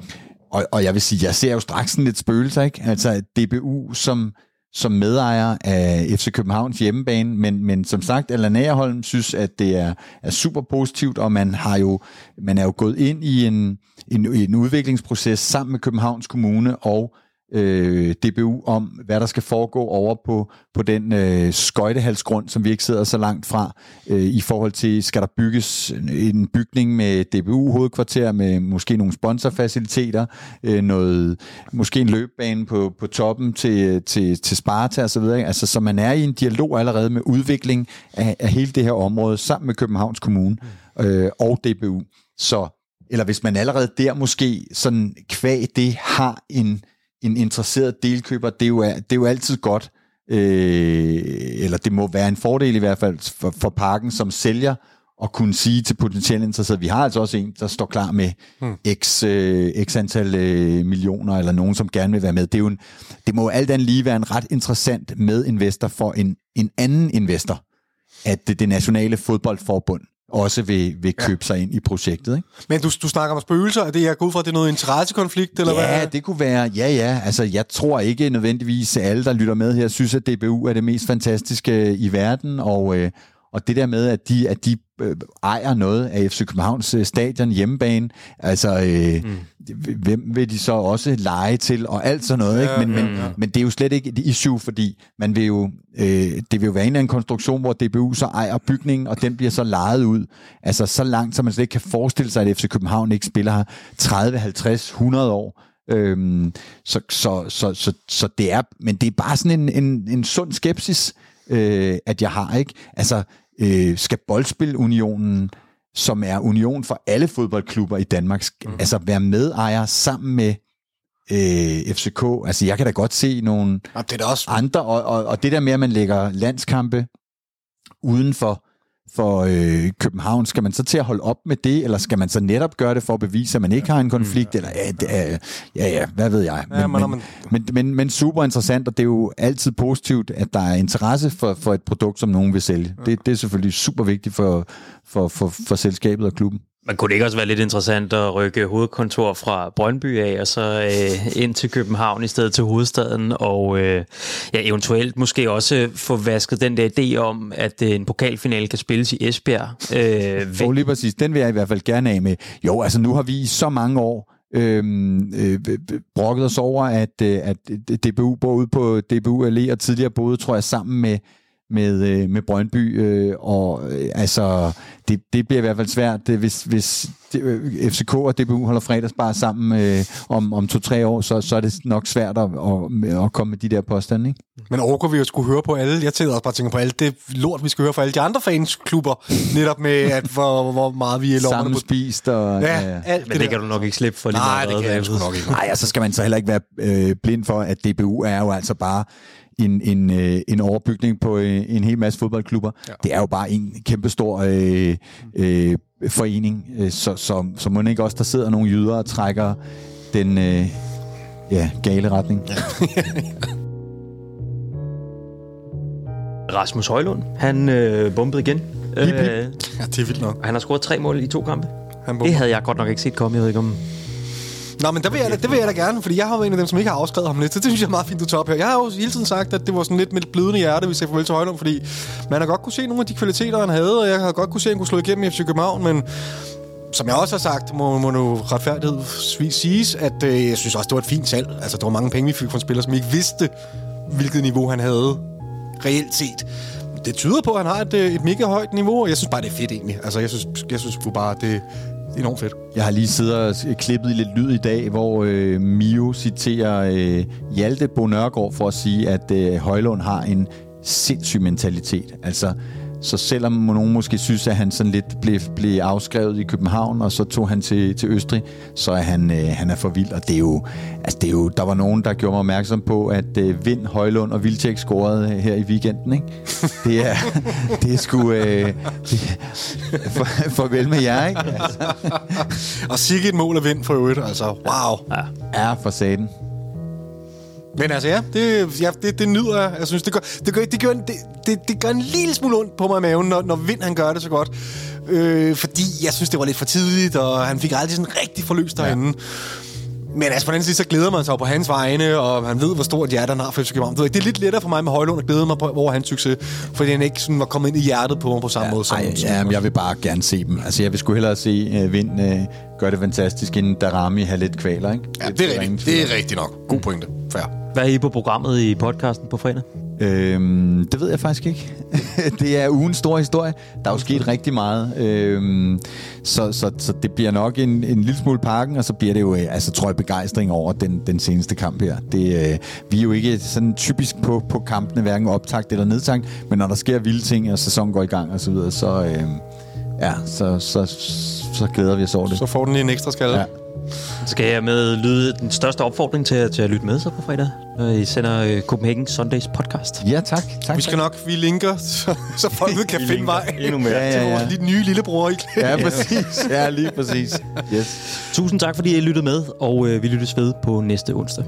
og, og jeg vil sige, jeg ser jo straks sådan lidt spøgelser, ikke? Altså DBU som, som medejer af FC Københavns hjemmebane, men, men som sagt, Allan Agerholm synes, at det er, er super positivt, og man har jo, man er jo gået ind i en, en, en udviklingsproces sammen med Københavns Kommune og øh, DBU om, hvad der skal foregå over på, på den øh, skøjtehalsgrund, som vi ikke sidder så langt fra, øh, i forhold til, skal der bygges en bygning med DBU-hovedkvarter, med måske nogle sponsorfaciliteter, øh, noget, måske en løbebane på, på toppen til, til, til Sparta og så videre. Altså, så man er i en dialog allerede med udvikling af, af hele det her område, sammen med Københavns Kommune øh, og DBU. Så, eller hvis man allerede der måske sådan kvæg det har en en interesseret delkøber, det er jo, det er jo altid godt, øh, eller det må være en fordel i hvert fald for, for parken som sælger, at kunne sige til potentielle interesserede, vi har altså også en, der står klar med hmm. x, øh, x antal øh, millioner, eller nogen, som gerne vil være med. Det, er jo en, det må jo alt andet lige være en ret interessant medinvestor for en, en anden investor, at det, det nationale fodboldforbund også vil, vil købe ja. sig ind i projektet. Ikke? Men du, du snakker om spøgelser, er det jeg går ud fra, at det er noget interessekonflikt, eller Ja, hvad? det kunne være, ja ja, altså jeg tror ikke nødvendigvis, alle, der lytter med her, synes, at DBU er det mest fantastiske i verden, og, øh, og det der med, at de, at de øh, ejer noget af FC Københavns øh, stadion hjemmebane, altså øh, mm. hvem vil de så også lege til, og alt sådan noget, ikke? Men, men, men det er jo slet ikke et issue, fordi man vil jo, øh, det vil jo være en eller anden konstruktion, hvor DBU så ejer bygningen, og den bliver så lejet ud, altså så langt, så man slet ikke kan forestille sig, at FC København ikke spiller her 30, 50, 100 år, Øhm, så, så, så, så, så det er, men det er bare sådan en, en, en sund skepsis, øh, at jeg har, ikke? Altså, øh, skal Boldspilunionen, som er union for alle fodboldklubber i Danmark, mm. altså være medejer sammen med øh, FCK? Altså, jeg kan da godt se nogle Ja, det er også... andre, og, og, og det der med, at man lægger landskampe uden for, for øh, København, skal man så til at holde op med det, eller skal man så netop gøre det for at bevise, at man ikke har en konflikt, eller ja, det er, ja, ja, hvad ved jeg. Ja, men- men, men, men, men super interessant, og det er jo altid positivt, at der er interesse for, for et produkt, som nogen vil sælge. Det, det er selvfølgelig super vigtigt for, for, for, for selskabet og klubben. Men kunne det ikke også være lidt interessant at rykke hovedkontor fra Brøndby af, og så øh, ind til København i stedet til hovedstaden, og øh, ja, eventuelt måske også få vasket den der idé om, at øh, en pokalfinale kan spilles i Esbjerg. Øh, Og væk. lige præcis, den vil jeg i hvert fald gerne af med. Jo, altså nu har vi i så mange år øhm, øh, brokket os over, at, øh, at DBU bor ude på DBU Allé, og tidligere boede, tror jeg, sammen med med, øh, med Brøndby, øh, og øh, altså, det, det bliver i hvert fald svært, det, hvis, hvis det, øh, FCK og DBU holder fredagsbar sammen øh, om, om to-tre år, så, så er det nok svært at, at, at komme med de der påstande, ikke? Men overgår vi jo skulle høre på alle, jeg tænker også bare tænker på alt det lort, vi skal høre fra alle de andre fansklubber, netop med, at hvor, hvor meget vi er lommerne på. Sammenspist og... Ja, alt Men det der. kan du nok ikke slippe for lige Nej, meget, det kan jeg sgu nok ikke. Nej, og så skal man så heller ikke være øh, blind for, at DBU er jo altså bare en, en, øh, en overbygning på øh, en hel masse fodboldklubber. Ja. Det er jo bare en kæmpestor øh, øh, forening, øh, så, så, så må ikke også, der sidder nogle jyder og trækker den øh, ja, gale retning. Ja. Rasmus Højlund, han øh, bumpede igen Øh, Ja, det er vildt nok. han har scoret tre mål i to kampe. Han Det havde jeg godt nok ikke set komme. Jeg ved ikke om... Nå, men der vil jeg, da- det vil jeg da gerne, fordi jeg har været en af dem, som ikke har afskrevet ham lidt. Så det synes jeg er meget fint, du tager op her. Jeg har jo hele tiden sagt, at det var sådan lidt med et blødende hjerte, hvis jeg farvel til Højlund, fordi man har godt kunne se nogle af de kvaliteter, han havde, og jeg har godt kunne se, at han kunne slå igennem i FC København, men som jeg også har sagt, må, må nu retfærdighedsvis siges, at øh, jeg synes også, det var et fint salg. Altså, der var mange penge, vi fik fra en spiller, som ikke vidste, hvilket niveau han havde reelt set. Det tyder på, at han har et, øh, et mega højt niveau, og jeg synes bare, det er fedt egentlig. Altså, jeg synes, jeg synes bare, det er enormt fedt. Jeg har lige siddet og klippet i lidt lyd i dag, hvor øh, Mio citerer øh, Hjalte Bo Nørgaard for at sige, at øh, Højlund har en sindssyg mentalitet. Altså, så selvom nogen måske synes, at han sådan lidt blev, blev afskrevet i København, og så tog han til, til Østrig, så er han, øh, han er for vild. Og det er, jo, altså det er jo, der var nogen, der gjorde mig opmærksom på, at øh, Vind, Højlund og Vildtjek scorede her i weekenden. Ikke? *laughs* Det er, det er sgu... Øh, det, for, farvel med jer, ikke? Altså, Og sikke et mål af vind for øvrigt, altså wow. Ja. er for saten. Men altså ja, det, ja, det, det nyder jeg. Jeg synes, det gør, det, gør, det, gør, en- det, det, det gør en lille smule ondt på mig i maven, når, når Vind han gør det så godt. Øh, fordi jeg synes, det var lidt for tidligt, og han fik aldrig sådan rigtig forløst derinde. Men altså på den anden side, så glæder man sig jo på hans vegne, og han ved, hvor stort hjerte han har for FC København. Det er lidt lettere for mig med Højlund at glæde mig på, over hans succes, fordi han ikke sådan var kommet ind i hjertet på mig på samme måde som... Ej, som ja, men jeg vil bare gerne se dem. Altså, jeg vil sgu hellere se uh, Vind uh, gøre det fantastisk, end Darami have lidt kvaler, ikke? ja, det er rigtigt. Det er rigtigt nok. God pointe. Fair. Hvad er I på programmet i podcasten på fredag? Øhm, det ved jeg faktisk ikke. *laughs* det er ugens store historie. Der er jo sket rigtig meget. Øhm, så, så, så det bliver nok en, en lille smule pakken, og så bliver det jo, øh, altså tror jeg, begejstring over den, den seneste kamp her. Det, øh, vi er jo ikke sådan typisk på, på kampene, hverken optakt eller nedtakt, men når der sker vilde ting, og sæsonen går i gang og så videre, så, øh, ja, så, så, så glæder vi os over det. Så får den lige en ekstra skalle. Ja. Ja. Skal jeg med lyde den største opfordring til, til at lytte med så på fredag, når I sender øh, Copenhagen Sundays podcast? Ja, tak. tak Vi skal nok, vi linker, *laughs* så, så folket *laughs* kan finde vej Endnu mere. Ja, til ja, vores ja. lidt nye lillebror. Ikke? Ja, præcis. Ja, lige præcis. Yes. Tusind tak, fordi I lyttede med, og øh, vi lyttes ved på næste onsdag.